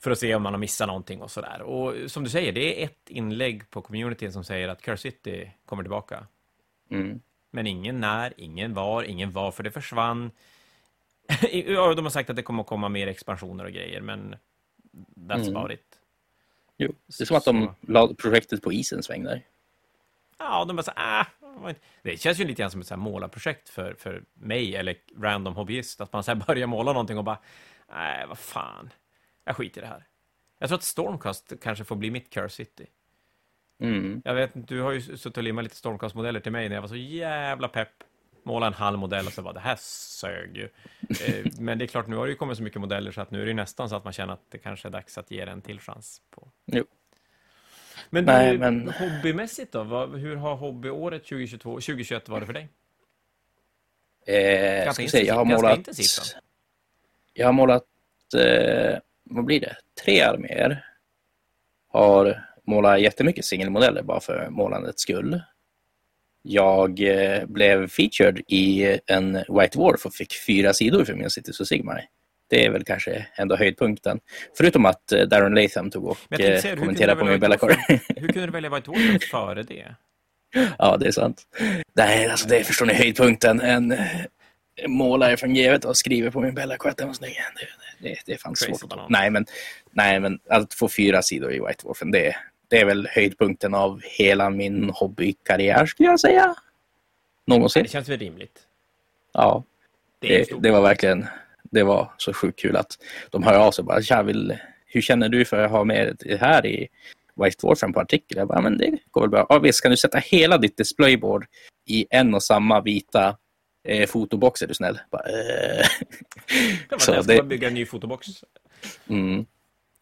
För att se om man har missat någonting och sådär. Och som du säger, det är ett inlägg på communityn som säger att Curse City kommer tillbaka. Mm. Men ingen när, ingen var, ingen varför det försvann. Ja, de har sagt att det kommer att komma mer expansioner och grejer, men that's Mm. about it. Jo, det är som att de la projektet på isen sväng där. Ja, de bara så ah, Det känns ju lite grann som ett så här målarprojekt för, för mig eller random hobbyist. Att man så börjar måla någonting och bara, nej, vad fan, jag skiter i det här. Jag tror att Stormcast kanske får bli mitt Curse City. Mm. Jag vet du har ju suttit och limmat lite Stormcast-modeller till mig när jag var så jävla pepp. Måla en halv modell och så bara, det här sög ju. Eh, Men det är klart, nu har det ju kommit så mycket modeller så att nu är det nästan så att man känner att det kanske är dags att ge det en till chans. På. Jo. Men, Nej, du, men- hobbymässigt då? Vad, hur har hobbyåret 2022, 2021 varit för dig? Eh, Ganska ska se, jag har målat... Jag har målat, eh, vad blir det? Tre arméer. Har målat jättemycket singelmodeller bara för målandets skull. Jag eh, blev featured i en White Dwarf och fick fyra sidor för min Cities och Sigmar. Det är väl kanske ändå höjdpunkten. Förutom att eh, Darren Latham tog och eh, säga, kommenterade på min Bellacore. Hur kunde du välja White Dwarf före det? Ja, det är sant. Nej, alltså det förstår ni höjdpunkten. En målare från GW och skriver på min Bellacore att den var snygg. Det, det, är fan Crazy svårt banan. Nej, men, nej, men att få fyra sidor i White Dwarfen, det, det är väl höjdpunkten av hela min hobbykarriär, skulle jag säga. Någonsin. Det känns väl rimligt? Ja, Det det, var verkligen det var så sjukt kul att de hör av sig bara, Tja, vill, hur känner du för att ha med det här i White Dwarfen på artikel? Jag bara, men det går väl bra. Ja, visst, kan du sätta hela ditt displayboard i en och samma vita eh, fotobox är du snäll? Bara, eh. Det var Så jag ska det- bygga en ny fotobox. Mm.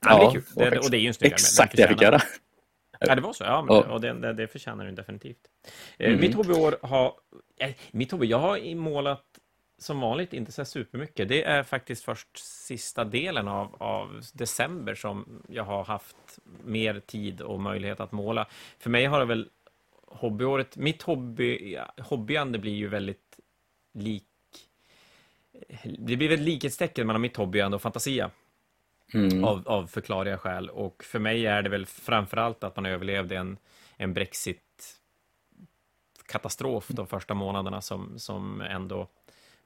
Ja, det är Ja, kul. Det, och det är ju en snygg. Exakt det jag fick göra. Ja, det var så. Ja, men, Ja. och det, det, det förtjänar den definitivt. Eh, Mm. Mitt hobbyår har... Eh, mitt hobby, jag har målat som vanligt inte så supermycket. Det är faktiskt först sista delen av, av december som jag har haft mer tid och möjlighet att måla. För mig har det väl hobbyåret, mitt hobby, hobbyande blir ju väldigt lik det blir väl likhetstecken mellan mitt hobbyande och fantasia. Mm. Av, av förklarliga skäl. Och för mig är det väl framförallt att man överlevde en, en Brexit-katastrof de första månaderna som, som ändå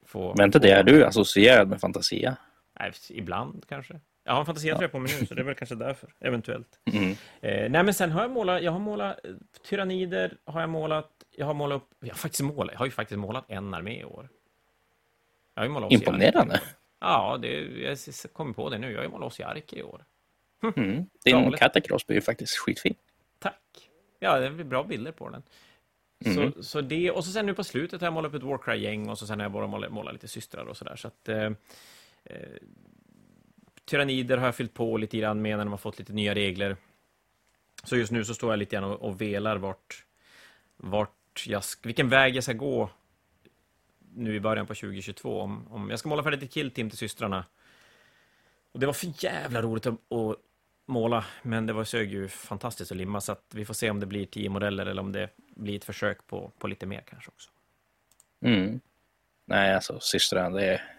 får... Men inte det, är du associerad med fantasia? Nej, ibland kanske. Jag har en fantasia på mig nu, så det är väl kanske därför, eventuellt. Mm. Eh, nej, men sen har jag målat, jag har målat eh, tyrannider, har jag målat, jag har målat upp, jag har faktiskt målat, jag har ju faktiskt målat en armé i år. Jag har ju målat Imponerande. Ja, det, jag kommer på det nu, jag har ju målat oss i Arke i år. Hm. Mm. Din Catacross blir ju faktiskt skitfin. Tack. Ja, det blir bra bilder på den. Mm. Så, så det, och så sen nu på slutet har jag målat upp ett Warcry-gäng och så sen har jag bara målat, målat lite systrar och sådär. Så att eh, eh, Tyrannider har jag fyllt på lite grann med när de har fått lite nya regler. Så just nu så står jag lite grann och, och velar vart, vart jag, vilken väg jag ska gå nu i början på 2022. Om, om jag ska måla färdigt ett killteam till systrarna. Och det var för jävla roligt att, att måla, men det var sög ju fantastiskt att limma, så att vi får se om det blir tio modeller eller om det blir ett försök på, på lite mer kanske också. Mm. Nej, alltså systrarna, det är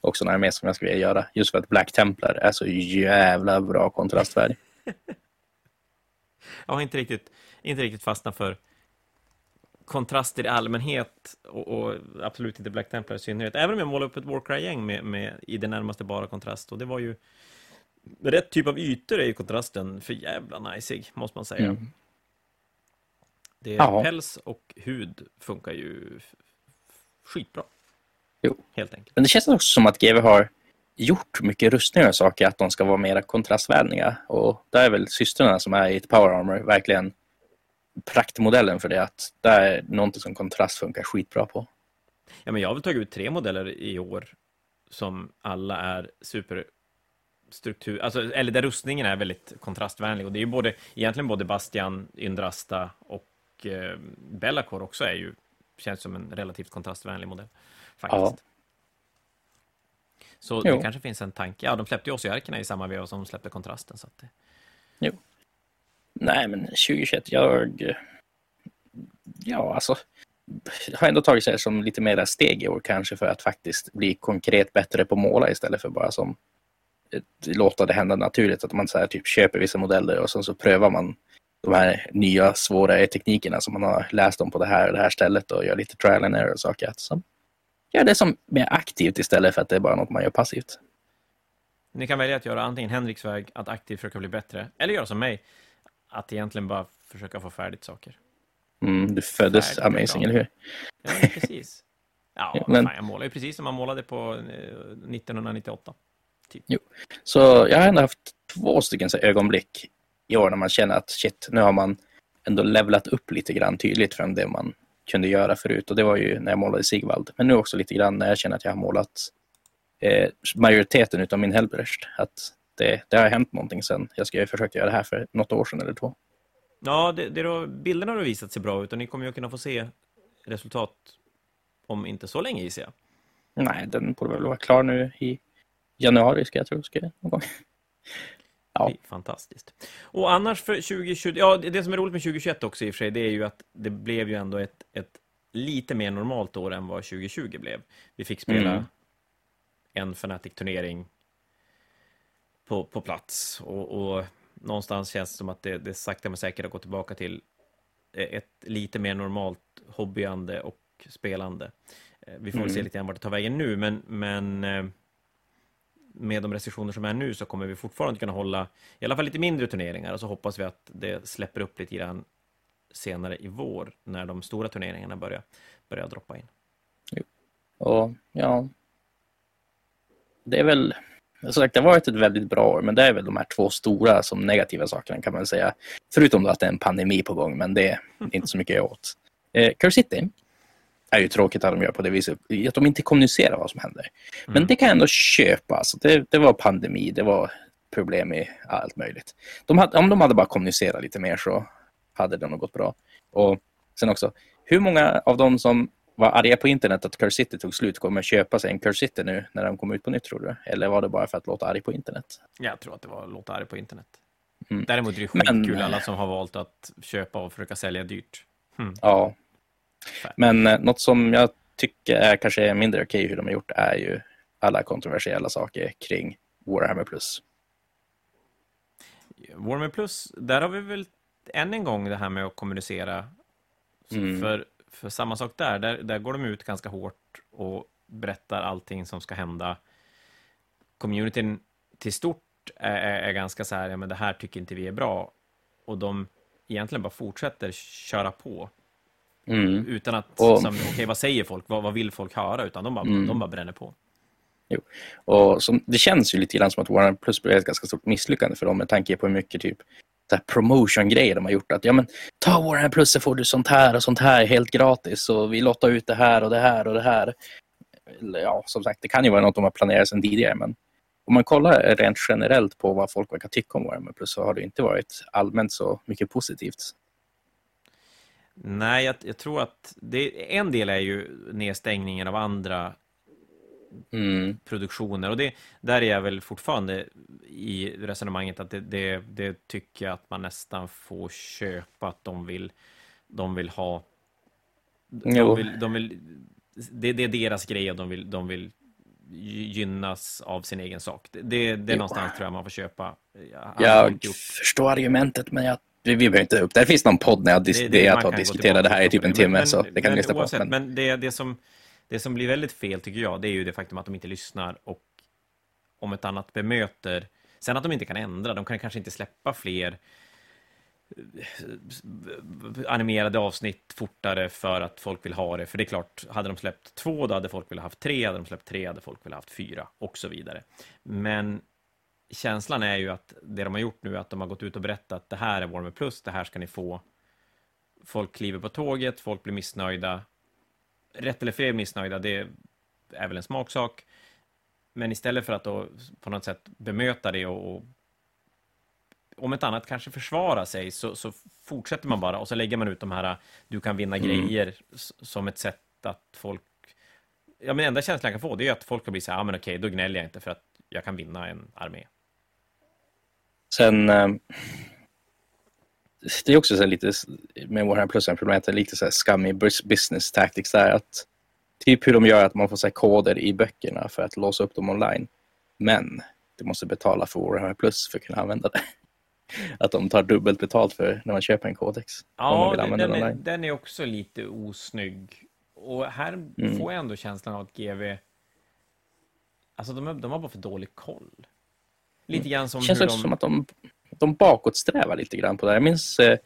också en armé som jag skulle vilja göra. Just för att Black Templar är så jävla bra kontrastfärg. jag har inte riktigt, inte riktigt fastnat för kontraster i allmänhet och, och, absolut inte Black Templar i synnerhet. Även om jag målar upp ett Warcry-gäng med, med i det närmaste bara kontrast. Och det var ju rätt typ av ytor är ju kontrasten för jävla najsig, måste man säga. Mm. Det är ja. päls och hud funkar ju skitbra. Jo. Helt enkelt. Men det känns också som att GW har gjort mycket rustningar och saker att de ska vara mer kontrastvänliga. Och där är väl systrarna som är i ett power armor verkligen praktmodellen för det. Att det är någonting som kontrast funkar skitbra på. Ja, men jag har väl tagit ut tre modeller i år som alla är superstruktur, alltså, eller där rustningen är väldigt kontrastvänlig. Och det är ju både, egentligen både Bastian, Yndrasta och eh, Bellacor också är ju, känns som en relativt kontrastvänlig modell. Faktiskt. Ja. Så jo. det kanske finns en tanke. Ja, de släppte ju oss i samma veva som de släppte kontrasten. Så det... Jo. Nej, men 2021, jag... Ja, alltså... Har ändå tagit sig som lite mera steg i år kanske för att faktiskt bli konkret bättre på att måla istället för bara som låta det hända naturligt. Att man så här, typ köper vissa modeller och sen så prövar man de här nya svåra teknikerna som man har läst om på det här, det här stället och gör lite trial and error och saker. Så, gör det som mer aktivt istället för att det är bara något man gör passivt. Ni kan välja att göra antingen Henriks väg, att aktivt försöka bli bättre, eller göra som mig, att egentligen bara försöka få färdigt saker. Mm, du föddes färdigt amazing, eller hur? Ja, precis. Ja, men... fan, jag målar ju precis som man målade på 1998. Eh, typ. Jo. Så jag har ändå haft två stycken så ögonblick i år när man känner att shit, nu har man ändå levlat upp lite grann tydligt från det man kunde göra förut. Och det var ju när jag målade Sigvald. Men nu också lite grann när jag känner att jag har målat eh, majoriteten av min Helbrecht. Att det, det, har hänt någonting sen jag ska försöka göra det här för något år sedan eller två. Ja, det, det då, bilderna har visat sig bra ut och ni kommer ju kunna få se resultat om inte så länge gissar jag. Nej, den borde väl vara klar nu i januari ska jag tro. Ska jag, någon gång. Ja. Fantastiskt. Och annars för 2020, ja det som är roligt med 2021 också i och för sig, det är ju att det blev ju ändå ett, ett lite mer normalt år än vad 2020 blev. Vi fick spela mm. en Fnatic-turnering på, på plats och, och, någonstans känns det som att det, det sakta men säkert har gått tillbaka till ett lite mer normalt hobbyande och spelande. Eh, vi får mm. se lite grann vart det tar vägen nu, men, men eh, med de restriktioner som är nu så kommer vi fortfarande kunna hålla i alla fall lite mindre turneringar och så hoppas vi att det släpper upp lite grann senare i vår när de stora turneringarna börjar, börjar droppa in. Jo. Och ja, det är väl som sagt, det har varit ett väldigt bra år, men det är väl de här två stora som negativa sakerna kan man säga. Förutom då att det är en pandemi på gång, men det är inte så mycket åt. Eh, Curse City är ju tråkigt att de gör på det viset, att de inte kommunicerar vad som händer. Men mm. det kan jag ändå köpa. Alltså det, det var pandemi, det var problem i allt möjligt. De hade, om de hade bara kommunicerat lite mer så hade det nog gått bra. Och sen också, hur många av dem som var arga på internet att Curse City tog slut kommer köpa sig en Curse City nu när de kommer ut på nytt tror du? Eller var det bara för att låta arg på internet? Jag tror att det var låta arg på internet. Mm. Däremot är det Men- skitkul alla som har valt att köpa och försöka sälja dyrt. Mm. Ja. Men eh, något som jag tycker är kanske mindre okej hur de har gjort är ju alla kontroversiella saker kring Warhammer Plus. Warmer Plus, där har vi väl än en gång det här med att kommunicera. Mm. För, för samma sak där, där, där går de ut ganska hårt och berättar allting som ska hända. Communityn till stort är, är, är ganska så här, ja men det här tycker inte vi är bra. Och de egentligen bara fortsätter köra på. Mm. Utan att, Och- okej vad säger folk, vad, vad vill folk höra? Utan de bara, Mm. de bara bränner på. Och som, det känns ju lite grann som att Warhammer Plus blev ett ganska stort misslyckande för dem med tanke på hur mycket typ promotion-grejer de har gjort. Att ja, men ta Warhammer Plus så får du sånt här och sånt här helt gratis och vi lottar ut det här och det här och det här. Ja, som sagt, det kan ju vara något de har planerat sedan tidigare, men om man kollar rent generellt på vad folk verkar tycka om Warhammer Plus så har det inte varit allmänt så mycket positivt. Nej, jag, jag tror att det, en del är ju nedstängningen av andra Mm. produktioner. Och det, där är jag väl fortfarande i resonemanget att det, det, det tycker jag att man nästan får köpa att de vill, de vill ha. De vill, de vill, det, det är deras grej och de vill, de vill gynnas av sin egen sak. Det, det, det någonstans tror jag man får köpa. Jag, Jag förstår argumentet, men jag, vi, behöver inte upp det. Det finns någon podd när jag, dis- Det- det, jag tar diskuterar det här i typ en timme, det. så Men- det kan men lyssna på. oavsett, Men, Men det, det, som, det som blir väldigt fel, tycker jag, det är ju det faktum att de inte lyssnar och om ett annat bemöter. Sen att de inte kan ändra, de kan kanske inte släppa fler eh, animerade avsnitt fortare för att folk vill ha det. För det är klart, hade de släppt två, då hade folk velat haft tre. Hade de släppt tre, hade folk velat haft fyra och så vidare. Men känslan är ju att det de har gjort nu är att de har gått ut och berättat att det här är Warmer Plus, det här ska ni få. Folk kliver på tåget, folk blir missnöjda. Rätt eller fel missnöjda, det är väl en smaksak. Men istället för att då på något sätt bemöta det och, och om ett annat kanske försvara sig så, så fortsätter man bara och så lägger man ut de här du kan vinna Mm. grejer som ett sätt att folk Ja men enda känslan jag kan få det är att folk kommer bli så här, ja men okej, då gnäller jag inte för att jag kan vinna en armé. Sen, eh, det är också så lite med Warhammer Plus, en problem att det är lite så här scummy bus- business tactics där. Att, typ hur de gör att man får så koder i böckerna för att låsa upp dem online. Men du måste betala för Warhammer Plus för att kunna använda det. Att de tar dubbelt betalt för när man köper en kodex. Ja, den, den, är, den är också lite osnygg. Och här Mm. får jag ändå känslan av att GV... Alltså, de, de har bara för dålig koll. Lite grann som Det känns också de... som att de, de bakåtsträvar lite grann på det. Jag minns eh,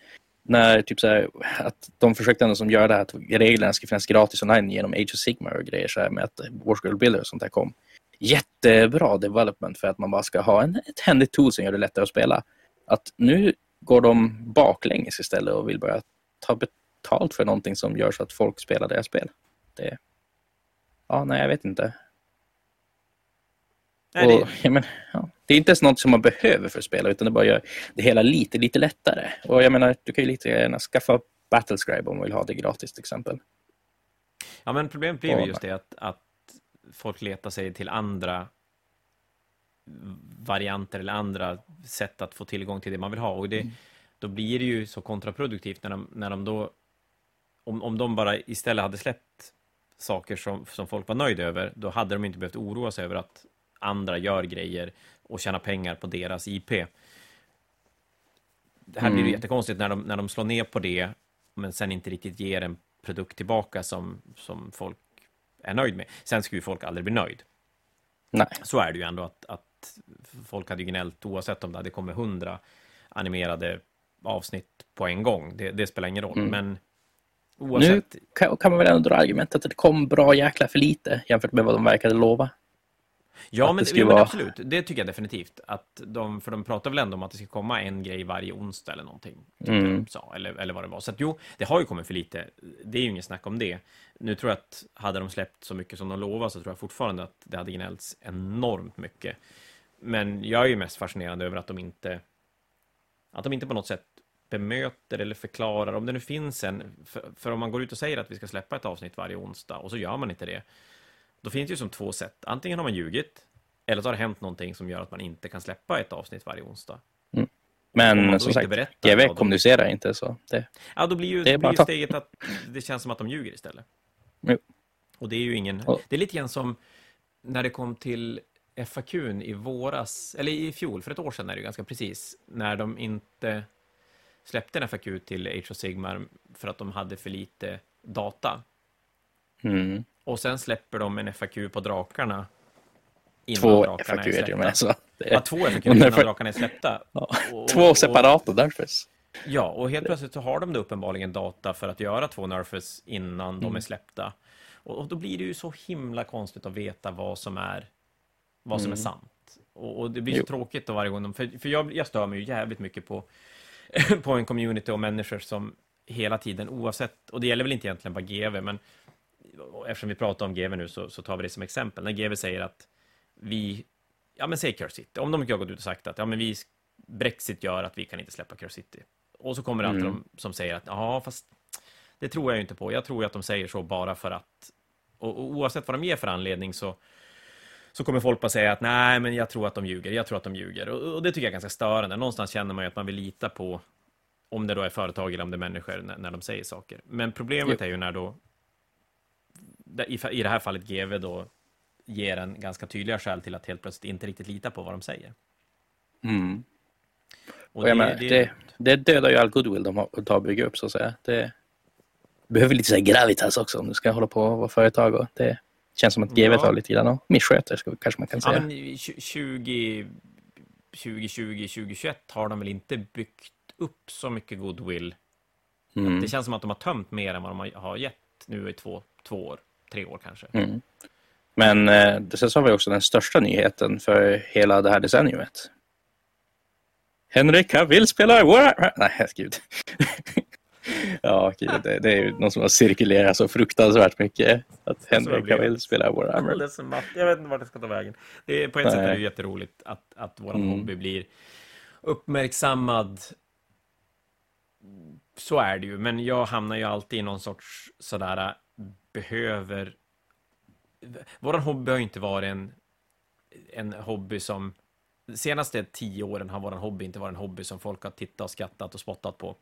när typ så här, att de försökte ändå som göra det här att reglerna ska finnas gratis online genom Age of Sigmar och grejer så här med att Warscroll Builder och sånt där kom. Jättebra development för att man bara ska ha en, ett händigt tool som gör det lättare att spela. Att nu går de baklänges istället och vill börja ta betalt för någonting som gör så att folk spelar deras spel. Det, ja, nej, jag vet inte. Nej, och, det, ja, men, ja, det är inte ens något som man behöver för att spela, utan det bara gör det hela lite, lite lättare. Och jag menar, du kan ju lite gärna skaffa Battlescribe om du vill ha det gratis till exempel. ja, men problemet blir ju just det att, att folk letar sig till andra varianter eller andra sätt att få tillgång till det man vill ha. Och det, Mm. då blir det ju så kontraproduktivt när de, när de då... Om, om de bara istället hade släppt saker som, som folk var nöjda över, då hade de inte behövt oroa sig över att andra gör grejer och tjänar pengar på deras IP. Det här blir Mm. ju jättekonstigt när de, när de slår ner på det, men sen inte riktigt ger en produkt tillbaka som, som folk är nöjd med. Sen ska ju folk aldrig bli nöjd. Nej. Så är det ju ändå att, att folk hade ju gnällt oavsett om det hade kommit hundra animerade avsnitt på en gång. Det, det spelar ingen roll. Mm. Men oavsett... Kan, kan man väl ändå dra argumentet att det kom bra jäkla för lite jämfört med vad de verkade lova. Ja, men, det ja, men vara- absolut. Det tycker jag definitivt. Att de, för de pratar väl ändå om att det ska komma en grej varje onsdag eller någonting. tyckte Mm. sa, eller, eller vad det var. Så att jo, det har ju kommit för lite. Det är ju inget snack om det. Nu tror jag att hade de släppt så mycket som de lovade så tror jag fortfarande att det hade gnällts enormt mycket. Men jag är ju mest fascinerad över att de inte att de inte på något sätt bemöter eller förklarar, om det nu finns en, för, för, om man går ut och säger att vi ska släppa ett avsnitt varje onsdag och så gör man inte det, då finns det ju som två sätt. Antingen har man ljugit, eller så har det hänt någonting som gör att man inte kan släppa ett avsnitt varje onsdag. Mm. Men som sagt, GV ja, kommunicerar inte så. Det, ja, då blir ju, det blir ju steget att det känns som att de ljuger istället. Jo. Och det är ju ingen... Det är lite grann som när det kom till FAQ i våras, eller i fjol, för ett år sedan är det ju ganska precis, när de inte släppte en FAQ till Age of Sigmar för att de hade för lite data. Mm. Och sen släpper de en FAQ på drakarna Två FAQ är det med. Så det är... Ja, två FAQ innan drakarna är släppta. Ja. Och, två separata nerfers. Ja, och helt plötsligt så har de då uppenbarligen data för att göra två nerfers innan mm. de är släppta. Och, och, då blir det ju så himla konstigt att veta vad som är, vad som mm. är sant. Och, och, det blir så jo. tråkigt då varje gång. För, för jag, jag stör mig ju jävligt mycket på, på en community och människor som hela tiden, oavsett, och det gäller väl inte egentligen bara GV, men eftersom vi pratar om GV nu så, så tar vi det som exempel. När GV säger att vi, ja men säg Curse City, om de inte har gått ut och sagt att ja men vi, Brexit gör att vi kan inte släppa Curse City. Och så kommer det alltid mm. de som säger att ja fast det tror jag inte på. Jag tror att de säger så bara för att, och, och oavsett vad de ger för anledning så så kommer folk bara säga att nej, men jag tror att de ljuger, jag tror att de ljuger. Och, och det tycker jag är ganska störande. Någonstans känner man ju att man vill lita på, om det då är företag eller om det är människor, när, när de säger saker. Men problemet jo. är ju när då, i, det här fallet GV då, ger en ganska tydliga skäl till att helt plötsligt inte riktigt lita på vad de säger. Mm. Och, och det, menar, det, det, det dödar ju all goodwill de har, har byggt upp så att säga. Det behöver lite så gravitas också om du ska hålla på och vara företag. Och det känns som att GV ja. tar lite grann och missköter kanske man kan säga. Ja, men 20, 2020, 2021 har de väl inte byggt upp så mycket goodwill. Mm. Det känns som att de har tömt mer än vad de har gett nu i två, två år, tre år kanske. Mm. Men eh, sen så har vi också den största nyheten för hela det här decenniumet. Henrik Cavill spelar Warhammer. Nej, gud. ja, gud, det, det, är ju någon som har cirkulerat så fruktansvärt mycket. Att Henrik Cavill spelar Warhammer. Jag vet inte vart det ska ta vägen. Det är, på ett Nej. sätt är det jätteroligt att, att vår mm. hobby blir uppmärksammad. Så är det ju, men jag hamnar ju alltid i någon sorts sådär behöver vår hobby har inte varit en, en hobby som... De senaste tio åren har vår hobby inte varit en hobby som folk har tittat och skrattat och spottat på.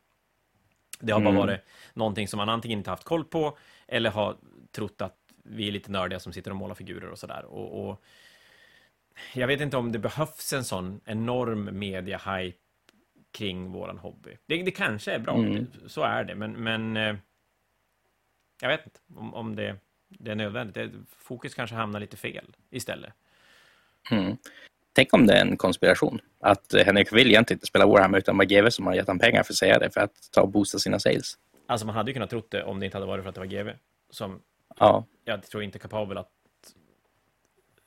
Det har mm. bara varit någonting som man antingen inte haft koll på eller har trott att vi är lite nördiga som sitter och målar figurer och sådär. Och, och, jag vet inte om det behövs en sån enorm media-hype kring våran hobby. Det, det kanske är bra, mm. så är det, men, men eh, jag vet inte om, om det det är nödvändigt. Fokus kanske hamnar lite fel istället. Mm. Tänk om det är en konspiration. Att Henrik vill egentligen inte spela Warhammer utan bara GW som har gett honom pengar för att säga det för att ta och boosta sina sales. Alltså man hade ju kunnat tro det om det inte hade varit för att det var GW. Som ja. jag tror inte är kapabel att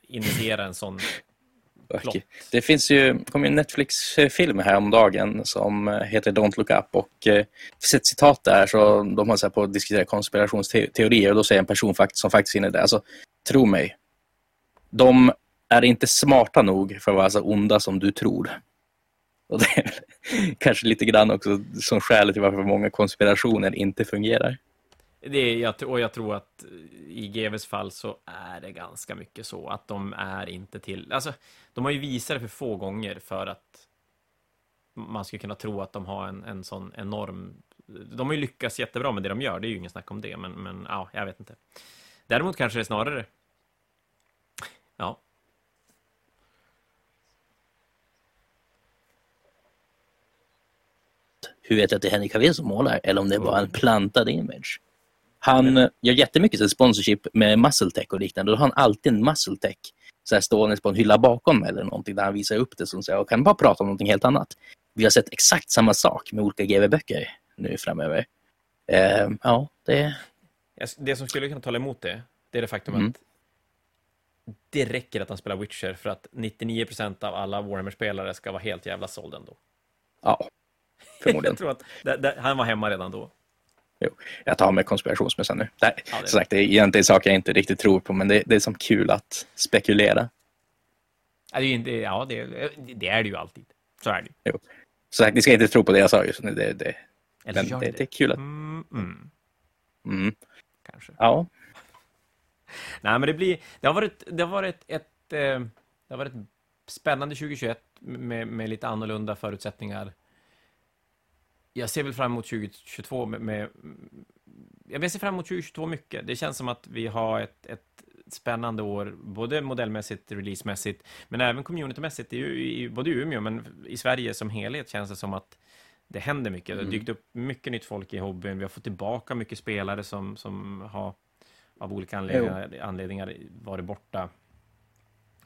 initiera en sån Plott. Det finns ju, kom ju en Netflix-film häromdagen som eh, heter Don't Look Up och eh, finns ett citat där så de har så på att diskutera konspirationsteorier och då säger en person som faktiskt är inne där, alltså tro mig, de är inte smarta nog för att vara så onda som du tror. Och det är kanske lite grann också som skälet till varför många konspirationer inte fungerar. Det är, och jag tror att i GVs fall så är det ganska mycket så att de är inte till... Alltså, de har ju visat det för få gånger för att man skulle kunna tro att de har en, en sån enorm... De har ju lyckats jättebra med det de gör, det är ju ingen snack om det, men, men ja, jag vet inte. Däremot kanske det är snarare... Ja. Hur vet jag att det är Henrik Cavill som målar eller om det är bara en plantad image? Han mm. gör jättemycket sponsorship med muscle och liknande. Då har han alltid en muscle tech så här stående på en hylla bakom eller någonting där han visar upp det som säger och kan bara prata om någonting helt annat. Vi har sett exakt samma sak med olika GV-böcker nu framöver. Uh, ja, det... Det som skulle kunna tala emot det, det är det faktum mm. att det räcker att han spelar Witcher för att 99% av alla Warhammer-spelare ska vara helt jävla såld ändå. Ja, förmodligen. jag tror att det, det, han var hemma redan då. Jo, jag tar med konspirationsmössan nu. Det, ja, det... Sagt, det är egentligen saker jag inte riktigt tror på, men det, det är som kul att spekulera. Ja, det är, inte, ja det, det, är det ju alltid. Så är det jo. Så sagt, ni ska inte tro på det jag sa just nu. Det, det, Eller men det, det är kul att... Mm, mm, Mm, kanske. ja. Nej, men det blir... Det har varit, det har varit ett... Eh, det har varit spännande 2021 med, med lite annorlunda förutsättningar. Jag ser väl fram emot 2022 med... med jag ser fram emot 2022 mycket. Det känns som att vi har ett, ett spännande år, både modellmässigt, releasemässigt, men även communitymässigt. Ju i, både i Umeå, men i Sverige som helhet känns det som att det händer mycket. Det har Mm. dykt upp mycket nytt folk i hobbyn. Vi har fått tillbaka mycket spelare som, som har av olika anledningar, anledningar varit borta.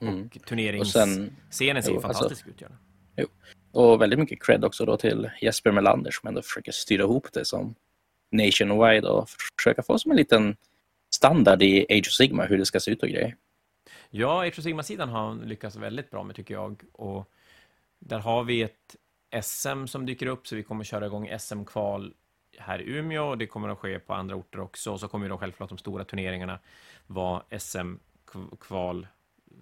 Mm. Och turneringsscenen ser jo, fantastisk ut. Gör den och väldigt mycket cred också då till Jesper Melander som ändå försöker styra ihop det som nationwide och försöka få som en liten standard i Age of Sigma hur det ska se ut och grejer. Ja, Age of Sigma-sidan har han lyckats väldigt bra med, tycker jag. Och där har vi ett SM som dyker upp, så vi kommer köra igång SM-kval här i Umeå. och Det kommer att ske på andra orter också. Och så kommer då självklart de stora turneringarna vara SM-kval,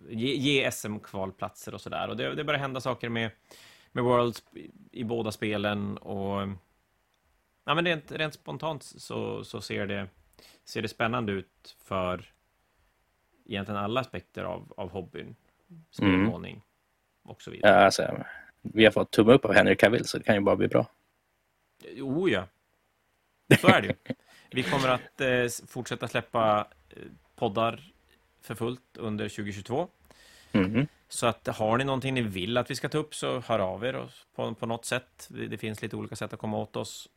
ge, ge SM-kvalplatser och sådär. Och det, det börjar hända saker med, med Worlds i, båda spelen. Och ja, men rent, rent spontant så, så ser, det, ser det spännande ut för egentligen alla aspekter av, av hobbyn. Spelmålning och så vidare. Ja, alltså, vi har fått tumme upp av Henry Cavill så det kan ju bara bli bra. Jo, ja. Så är det ju. Vi kommer att eh, fortsätta släppa eh, poddar för fullt under 2022. Mhm. Så att har ni någonting ni vill att vi ska ta upp så hör av er och- på, på något sätt. Det finns lite olika sätt att komma åt oss.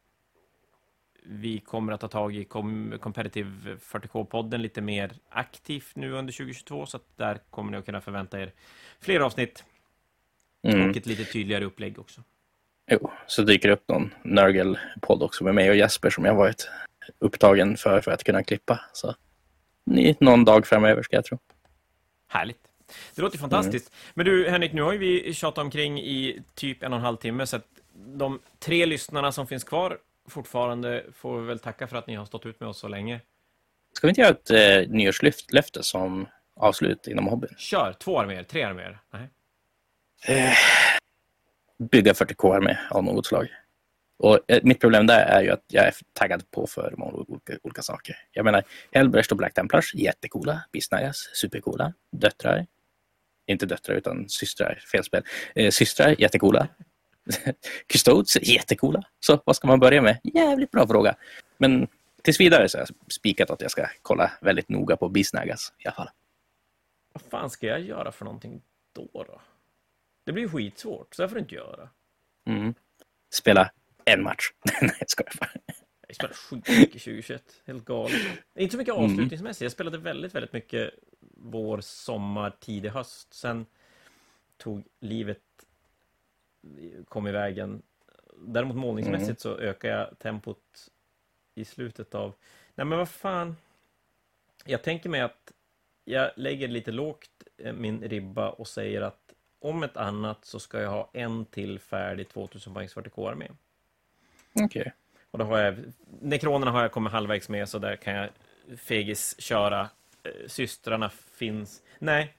Vi kommer att ta tag i com Competitive 40K-podden lite mer aktivt nu under 2022 så att där kommer ni att kunna förvänta er fler avsnitt Mm. och ett lite tydligare upplägg också. Jo, så dyker det upp någon Nörgel-podd också med mig och Jesper som jag varit upptagen för, för att kunna klippa. Så någon dag framöver ska jag tro. Härligt. Det låter ju fantastiskt. Men du, Henrik, nu har ju vi tjatat omkring i typ en och en halv timme, så att de tre lyssnarna som finns kvar fortfarande får vi väl tacka för att ni har stått ut med oss så länge. Ska vi inte göra ett eh, nyårslöfte som avslut inom hobbyn? Kör! Två arméer, tre arméer. Nej. Eh, bygga 40k-armé av något slag. Och eh, mitt problem där är ju att jag är taggad på för många olika, olika saker. Jag menar, Hellbrecht och Black Templars, jättecoola. Bisnagas, supercoola. Döttrar, inte döttrar utan systrar, fel spel. Eh, systrar, jättecoola. Custodes, jättecoola. Så vad ska man börja med? Jävligt bra fråga. Men tills vidare så har jag spikat att jag ska kolla väldigt noga på Bisnagas i alla fall. Vad fan ska jag göra för någonting då? då? Det blir ju skitsvårt, så här får du inte göra. Mm. Spela en match. Nej, jag skojar bara. Jag spelade skitmycket 2021, helt galet. Inte så mycket Mm. avslutningsmässigt, jag spelade väldigt, väldigt mycket vår, sommar, tidig höst. Sen tog livet, kom i vägen. Däremot målningsmässigt Mm. så ökar jag tempot i slutet av... Nej men vad fan. Jag tänker mig att jag lägger lite lågt eh, min ribba och säger att om ett annat så ska jag ha en till färdig 2000 poängs 40k-armé. Okej. Och då har jag, nekronerna har jag kommit halvvägs med, så där kan jag fegis köra. Eh, Systrarna finns... Nej,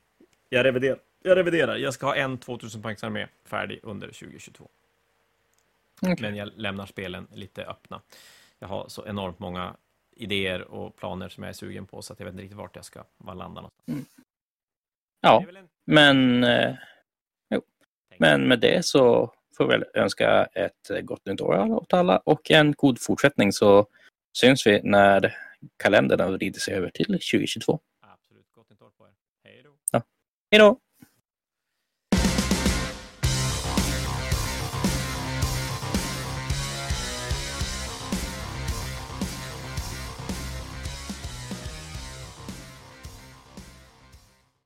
jag reviderar. Jag reviderar. Jag ska ha en 2000 poängs armé färdig under 2022. Okej. Men jag lämnar spelen lite öppna. Jag har så enormt många idéer och planer som jag är sugen på, så att jag vet inte riktigt vart jag ska var landa någonstans. Ja, väl en men, eh, men med det så får väl önska ett eh, gott nytt år åt alla och en god fortsättning så syns vi när kalendern vrider sig över till 2022. Absolut. Gott nytt år på er. Hej då. Hej då!